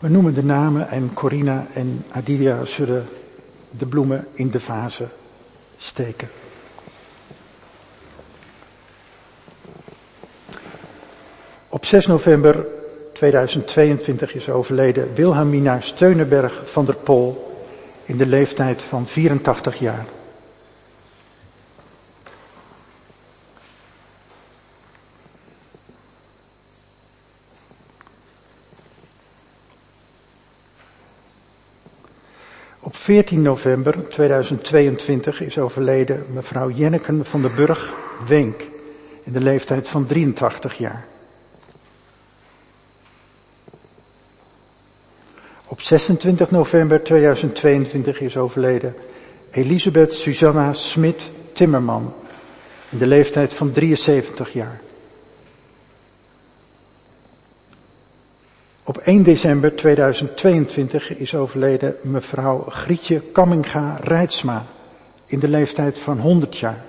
We noemen de namen en Corina en Adilia zullen de bloemen in de vazen steken. Op 6 november 2022 is overleden Wilhelmina Steunenberg van der Pol in de leeftijd van 84 jaar. Op 14 november 2022 is overleden mevrouw Jenneken van der Burg Wenk in de leeftijd van 83 jaar. Op 26 november 2022 is overleden Elisabeth Susanna Smit Timmerman in de leeftijd van 73 jaar. Op 1 december 2022 is overleden mevrouw Grietje Kamminga Rijtsma in de leeftijd van 100 jaar.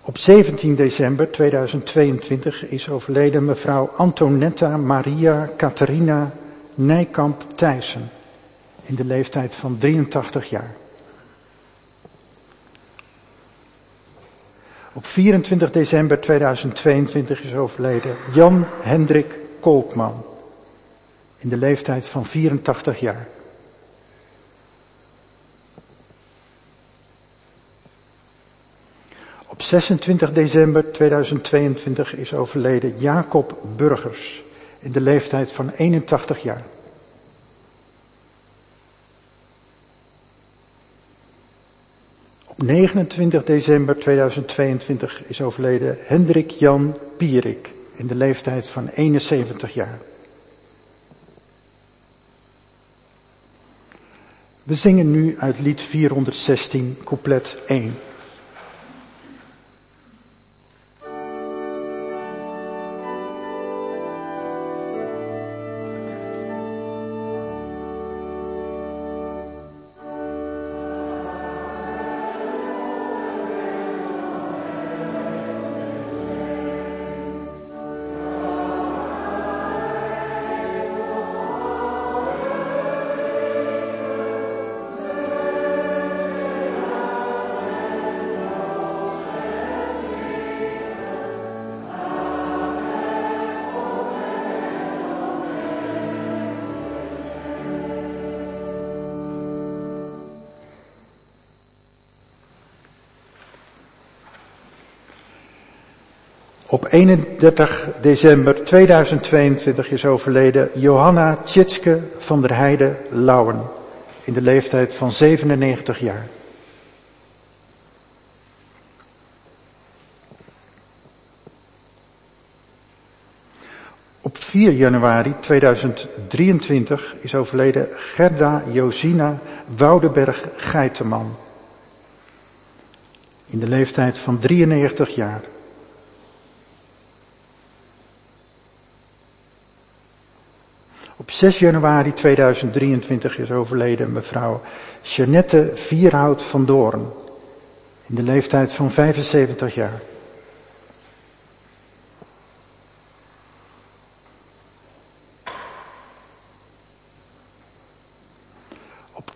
Op 17 december 2022 is overleden mevrouw Antonetta Maria Catharina Nijkamp Thijssen in de leeftijd van 83 jaar. Op 24 december 2022 is overleden Jan Hendrik Kolkman in de leeftijd van 84 jaar. Op 26 december 2022 is overleden Jacob Burgers in de leeftijd van 81 jaar. 29 december 2022 is overleden Hendrik Jan Pierik in de leeftijd van 71 jaar. We zingen nu uit lied 416, couplet 1. 31 december 2022 is overleden Johanna Tjitske van der Heide Lauwen in de leeftijd van 97 jaar. Op 4 januari 2023 is overleden Gerda Josina Woudenberg Geiteman in de leeftijd van 93 jaar. Op 6 januari 2023 is overleden mevrouw Jeannette Vierhout van Doorn. In de leeftijd van 75 jaar. Op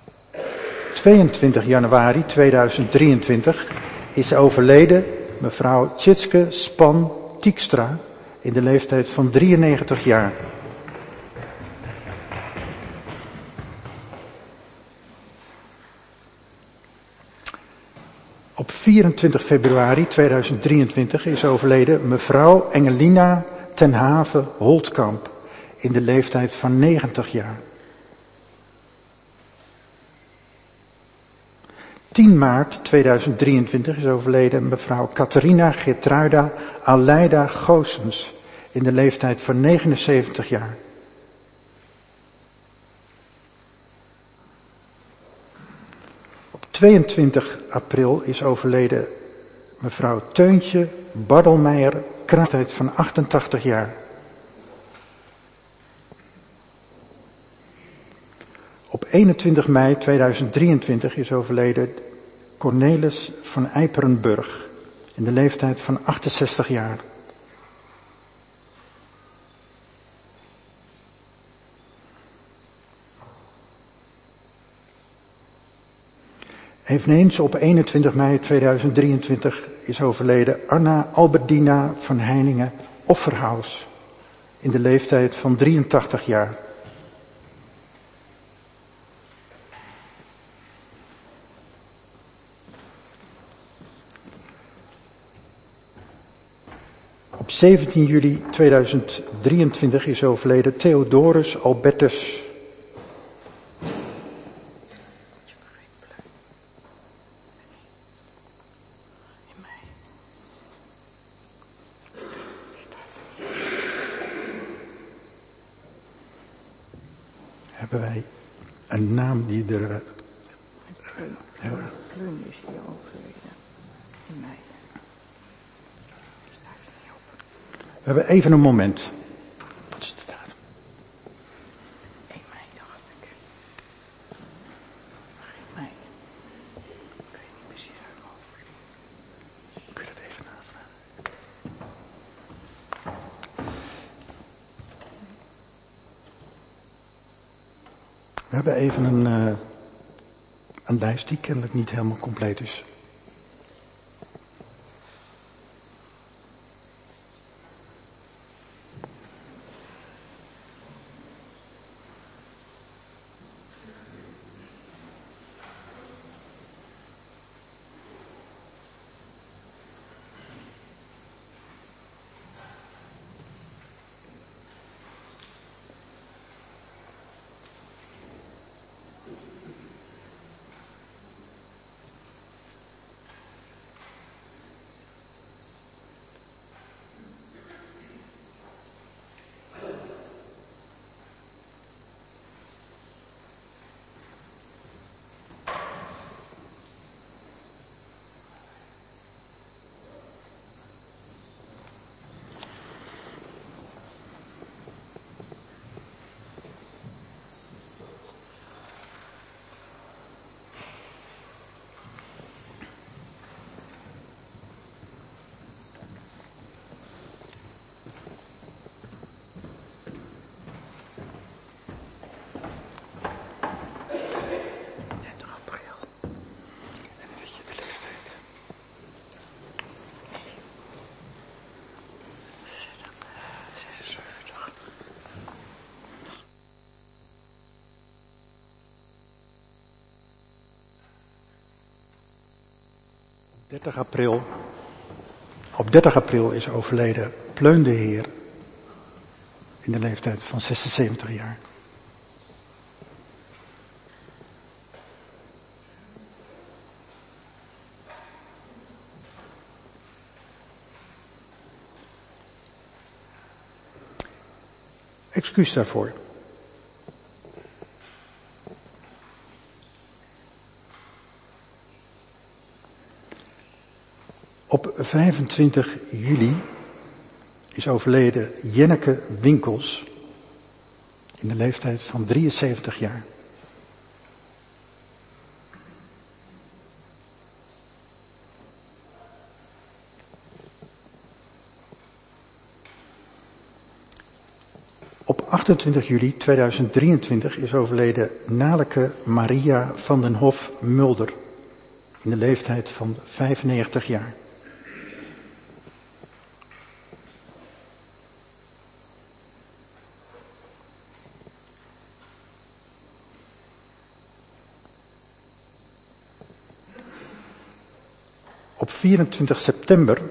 22 januari 2023 is overleden mevrouw Tjitske Span Tiekstra in de leeftijd van 93 jaar. Op 24 februari 2023 is overleden mevrouw Engelina ten Haven Holtkamp in de leeftijd van 90 jaar. 10 maart 2023 is overleden mevrouw Catharina Gertruida Aleida Goossens in de leeftijd van 79 jaar. 22 april is overleden mevrouw Teuntje Bardelmeijer, krachtheid van 88 jaar. Op 21 mei 2023 is overleden Cornelis van Eiperenburg in de leeftijd van 68 jaar. Eveneens op 21 mei 2023 is overleden Anna Albertina van Heiningen Offerhaus in de leeftijd van 83 jaar. Op 17 juli 2023 is overleden Theodorus Albertus. Hebben wij een naam die er. Uh, Plum is hier overleden. In mei. We hebben even een moment. Wat is de datum? 1 mei dacht ik. Maar in mei. Ik weet niet precies uit mijn hoofd. Kun je dat even navragen? We hebben even een, uh, een lijst die kennelijk niet helemaal compleet is. 30 april, op 30 april is overleden Pleun de Heer in de leeftijd van 76 jaar. Excuus daarvoor. Op 25 juli is overleden Jenneke Winkels in de leeftijd van 73 jaar. Op 28 juli 2023 is overleden Naleke Maria van den Hof Mulder in de leeftijd van 95 jaar. 24 september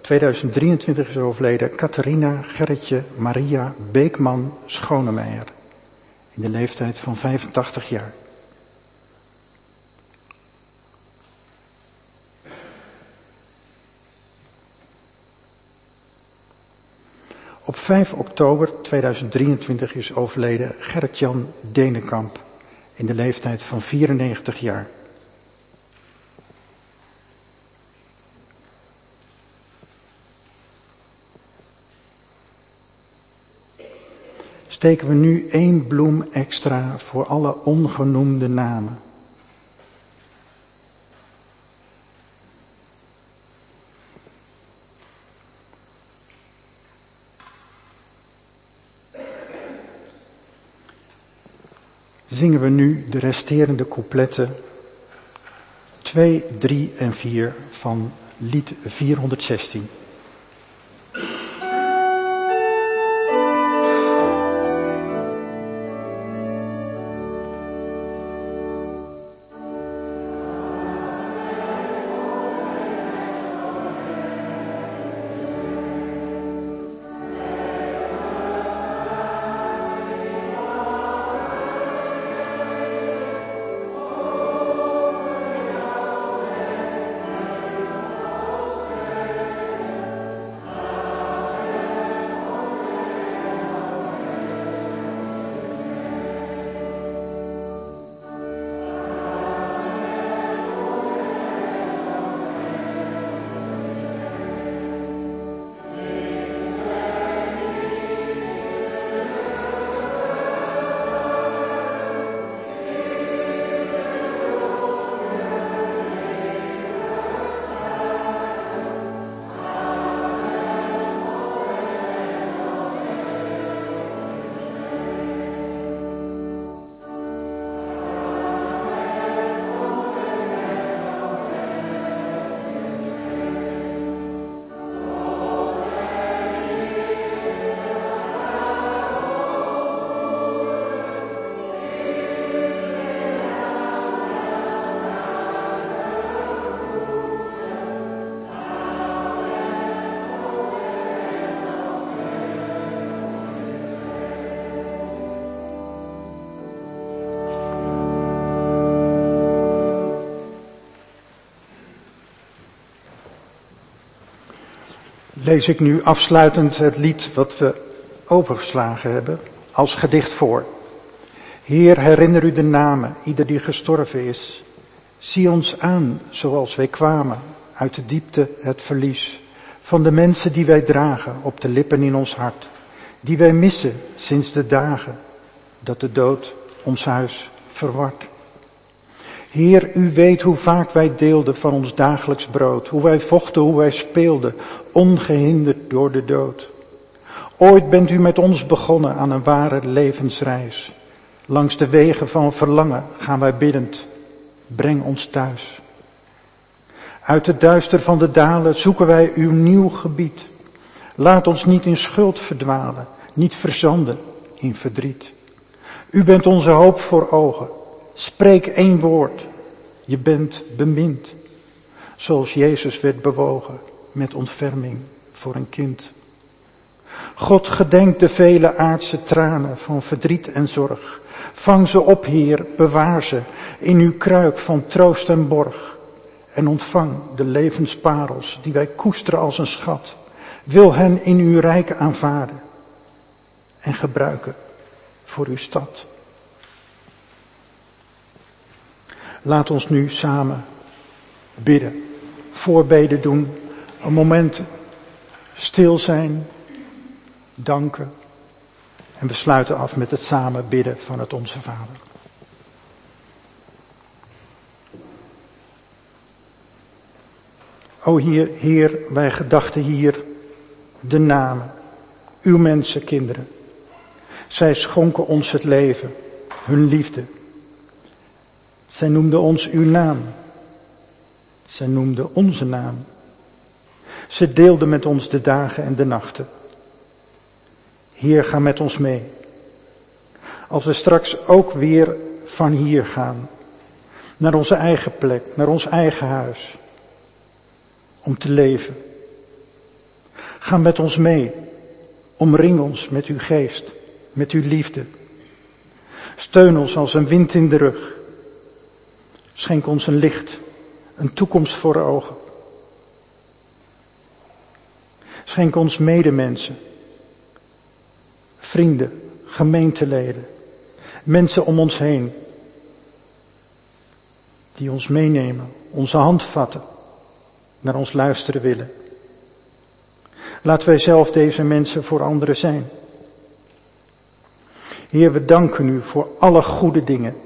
2023 is overleden Catharina Gerritje Maria Beekman Schonemeijer. In de leeftijd van 85 jaar. Op 5 oktober 2023 is overleden Gerrit-Jan Denenkamp in de leeftijd van 94 jaar. Steken we nu één bloem extra voor alle ongenoemde namen. Zingen we nu de resterende coupletten 2, 3 en 4 van lied 416. Lees ik nu afsluitend het lied wat we overgeslagen hebben als gedicht voor. Heer, herinner u de namen, ieder die gestorven is. Zie ons aan zoals wij kwamen, uit de diepte het verlies van de mensen die wij dragen op de lippen in ons hart, die wij missen sinds de dagen dat de dood ons huis verwart. Heer, u weet hoe vaak wij deelden van ons dagelijks brood, hoe wij vochten, hoe wij speelden, ongehinderd door de dood. Ooit bent u met ons begonnen aan een ware levensreis. Langs de wegen van verlangen gaan wij biddend, breng ons thuis. Uit het duister van de dalen zoeken wij uw nieuw gebied. Laat ons niet in schuld verdwalen, niet verzanden in verdriet. U bent onze hoop voor ogen. Spreek één woord. Je bent bemind. Zoals Jezus werd bewogen met ontferming voor een kind. God gedenkt de vele aardse tranen van verdriet en zorg. Vang ze op, Heer, bewaar ze in uw kruik van troost en borg. En ontvang de levensparels die wij koesteren als een schat. Wil hen in uw rijk aanvaarden. en gebruiken voor uw stad. Laat ons nu samen bidden, voorbeden doen, een moment stil zijn, danken en we sluiten af met het samen bidden van het Onze Vader. O hier, Heer, wij gedachten hier de namen, uw mensen, kinderen. Zij schonken ons het leven, hun liefde. Zij noemden ons uw naam. Zij noemden onze naam. Ze deelden met ons de dagen en de nachten. Heer, ga met ons mee. Als we straks ook weer van hier gaan, naar onze eigen plek, naar ons eigen huis, om te leven. Ga met ons mee, omring ons met uw geest, met uw liefde. Steun ons als een wind in de rug. Schenk ons een licht, een toekomst voor ogen. Schenk ons medemensen, vrienden, gemeenteleden, mensen om ons heen, die ons meenemen, onze hand vatten, naar ons luisteren willen. Laten wij zelf deze mensen voor anderen zijn. Heer, we danken u voor alle goede dingen,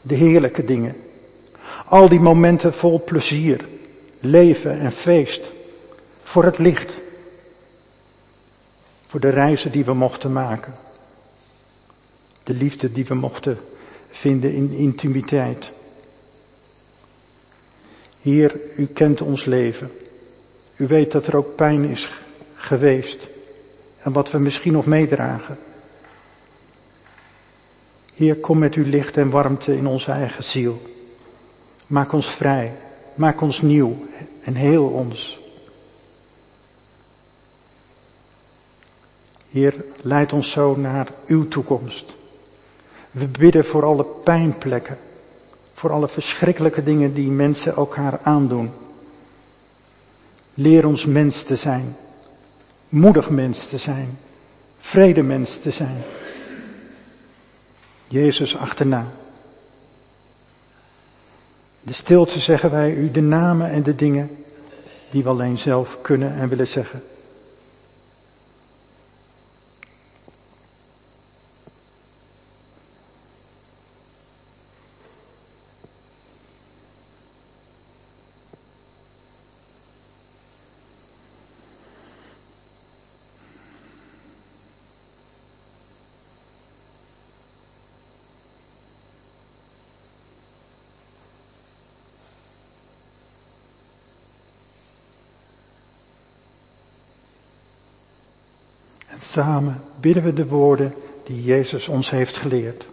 de heerlijke dingen, al die momenten vol plezier, leven en feest, voor het licht, voor de reizen die we mochten maken, de liefde die we mochten vinden in intimiteit. Heer, u kent ons leven. U weet dat er ook pijn is geweest en wat we misschien nog meedragen. Heer, kom met uw licht en warmte in onze eigen ziel. Maak ons vrij, maak ons nieuw en heel ons. Heer, leid ons zo naar uw toekomst. We bidden voor alle pijnplekken, voor alle verschrikkelijke dingen die mensen elkaar aandoen. Leer ons mens te zijn, moedig mens te zijn, vredemens te zijn. Jezus achterna. De stilte zeggen wij u de namen en de dingen die we alleen zelf kunnen en willen zeggen. En samen bidden we de woorden die Jezus ons heeft geleerd.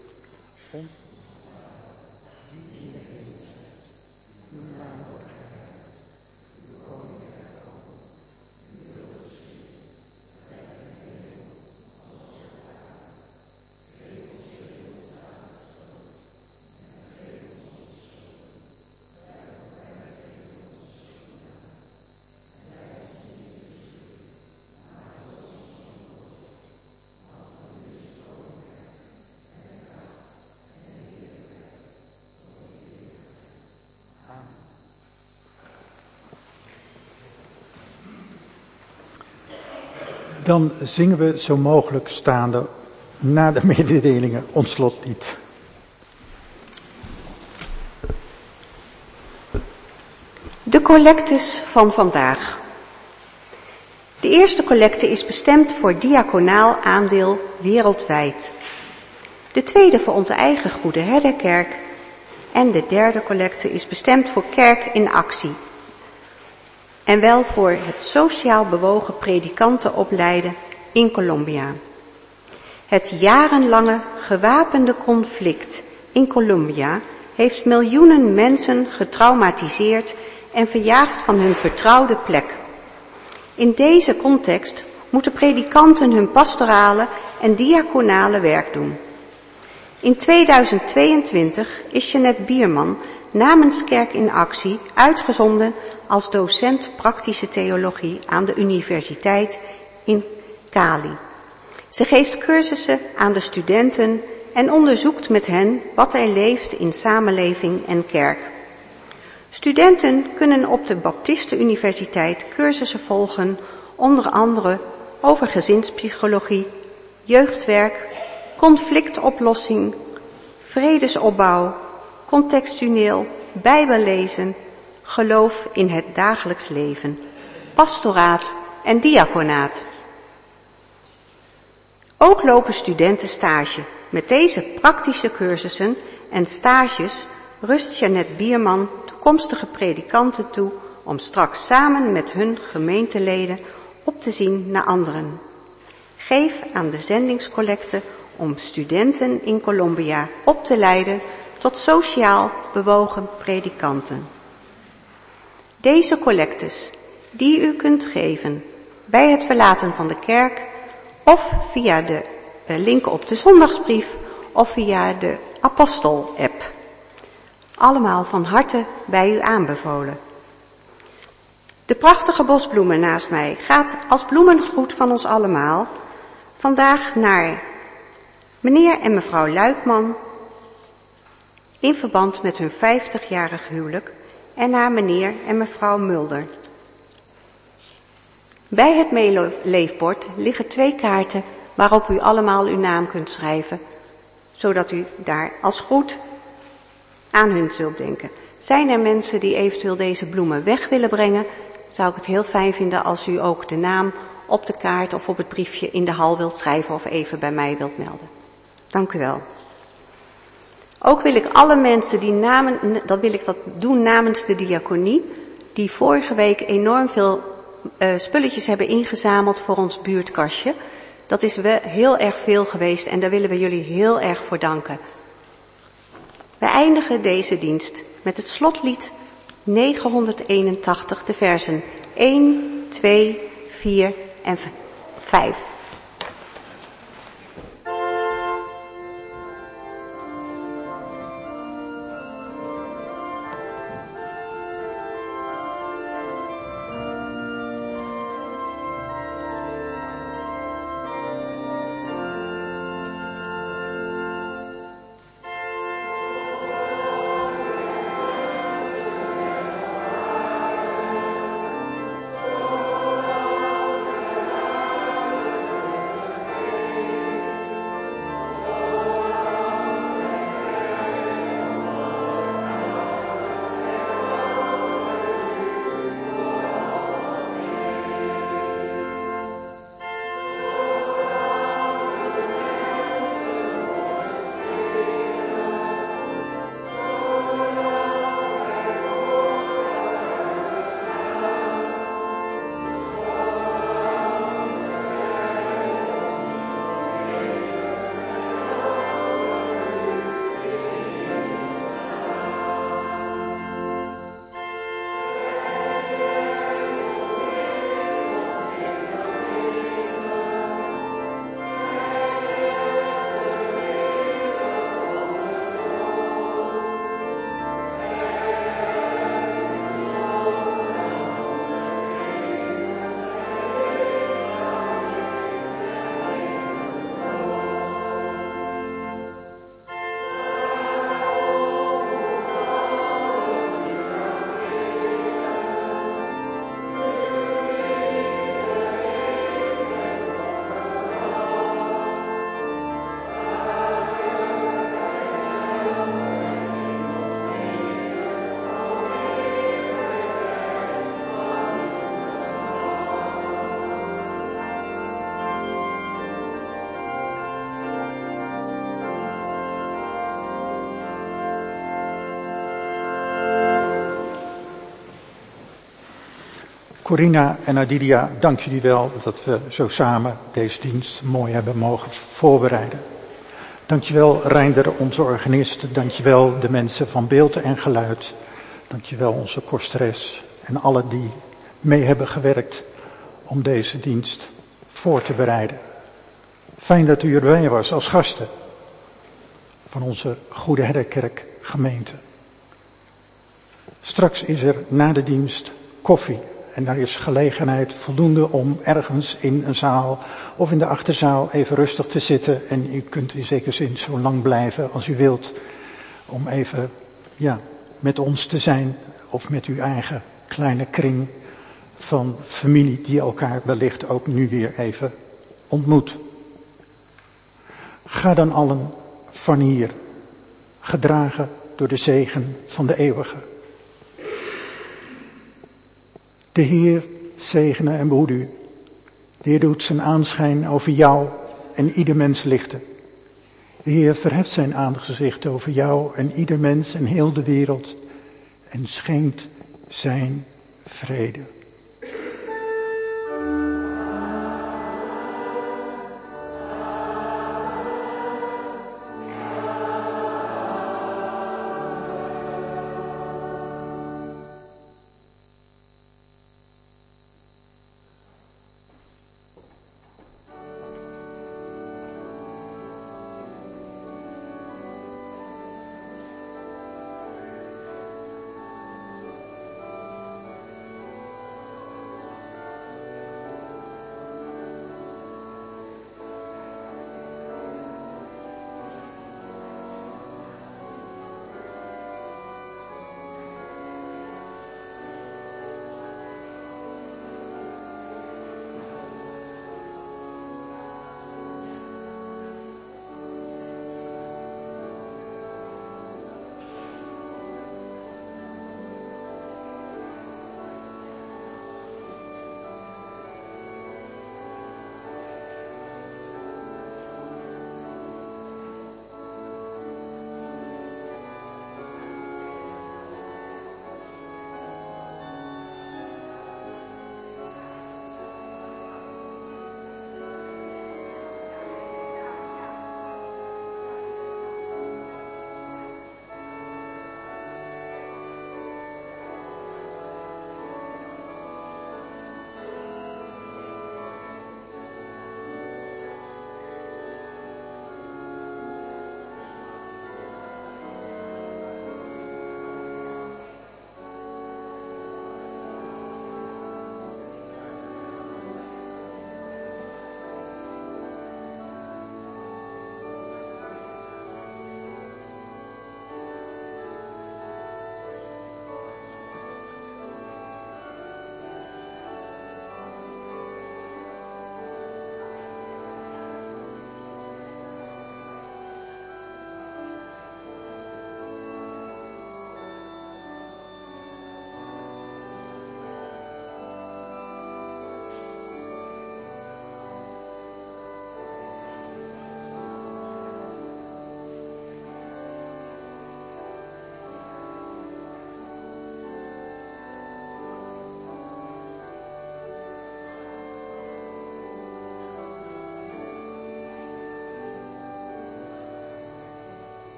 Dan zingen we zo mogelijk staande na de mededelingen ons slotlied. De collectes van vandaag. De eerste collecte is bestemd voor diaconaal aandeel wereldwijd. De tweede voor onze eigen Goede Herderkerk. En de derde collecte is bestemd voor kerk in actie en wel voor het sociaal bewogen predikanten opleiden in Colombia. Het jarenlange gewapende conflict in Colombia heeft miljoenen mensen getraumatiseerd en verjaagd van hun vertrouwde plek. In deze context moeten predikanten hun pastorale en diaconale werk doen. In 2022 is Jeanette Bierman namens Kerk in Actie uitgezonden als docent praktische theologie aan de universiteit in Cali. Ze geeft cursussen aan de studenten en onderzoekt met hen wat er leeft in samenleving en kerk. Studenten kunnen op de Baptiste Universiteit cursussen volgen, onder andere over gezinspsychologie, jeugdwerk, conflictoplossing, vredesopbouw, contextueel, bijbellezen, geloof in het dagelijks leven, pastoraat en diaconaat. Ook lopen studenten stage. Met deze praktische cursussen en stages rust Jeannette Bierman toekomstige predikanten toe om straks samen met hun gemeenteleden op te zien naar anderen. Geef aan de zendingscollecte om studenten in Colombia op te leiden tot sociaal bewogen predikanten. Deze collectes die u kunt geven bij het verlaten van de kerk of via de eh, link op de zondagsbrief of via de apostel-app. Allemaal van harte bij u aanbevolen. De prachtige bosbloemen naast mij gaat als bloemengroet van ons allemaal vandaag naar meneer en mevrouw Luikman in verband met hun 50-jarig huwelijk en naar meneer en mevrouw Mulder. Bij het meeleefbord liggen twee kaarten waarop u allemaal uw naam kunt schrijven, zodat u daar als groet aan hun zult denken. Zijn er mensen die eventueel deze bloemen weg willen brengen, zou ik het heel fijn vinden als u ook de naam op de kaart of op het briefje in de hal wilt schrijven of even bij mij wilt melden. Dank u wel. Ook wil ik alle mensen die namen, dat wil ik dat doen namens de diaconie, die vorige week enorm veel uh, spulletjes hebben ingezameld voor ons buurtkastje. Dat is wel heel erg veel geweest en daar willen we jullie heel erg voor danken. We eindigen deze dienst met het slotlied 981, de versen 1, 2, 4 en 5. Corina en Adidia, dank jullie wel dat we zo samen deze dienst mooi hebben mogen voorbereiden. Dankjewel Reinder, onze organist. Dankjewel de mensen van beeld en geluid. Dankjewel onze kosteres en alle die mee hebben gewerkt om deze dienst voor te bereiden. Fijn dat u erbij was als gasten van onze Goede Herderkerk gemeente. Straks is er na de dienst koffie En daar is gelegenheid voldoende om ergens in een zaal of in de achterzaal even rustig te zitten. En u kunt in zekere zin zo lang blijven als u wilt. Om even, ja, met ons te zijn of met uw eigen kleine kring van familie die elkaar wellicht ook nu weer even ontmoet. Ga dan allen van hier, gedragen door de zegen van de eeuwige. De Heer zegene en behoed u. De Heer doet zijn aanschijn over jou en ieder mens lichten. De Heer verheft zijn aangezicht over jou en ieder mens en heel de wereld en schenkt zijn vrede.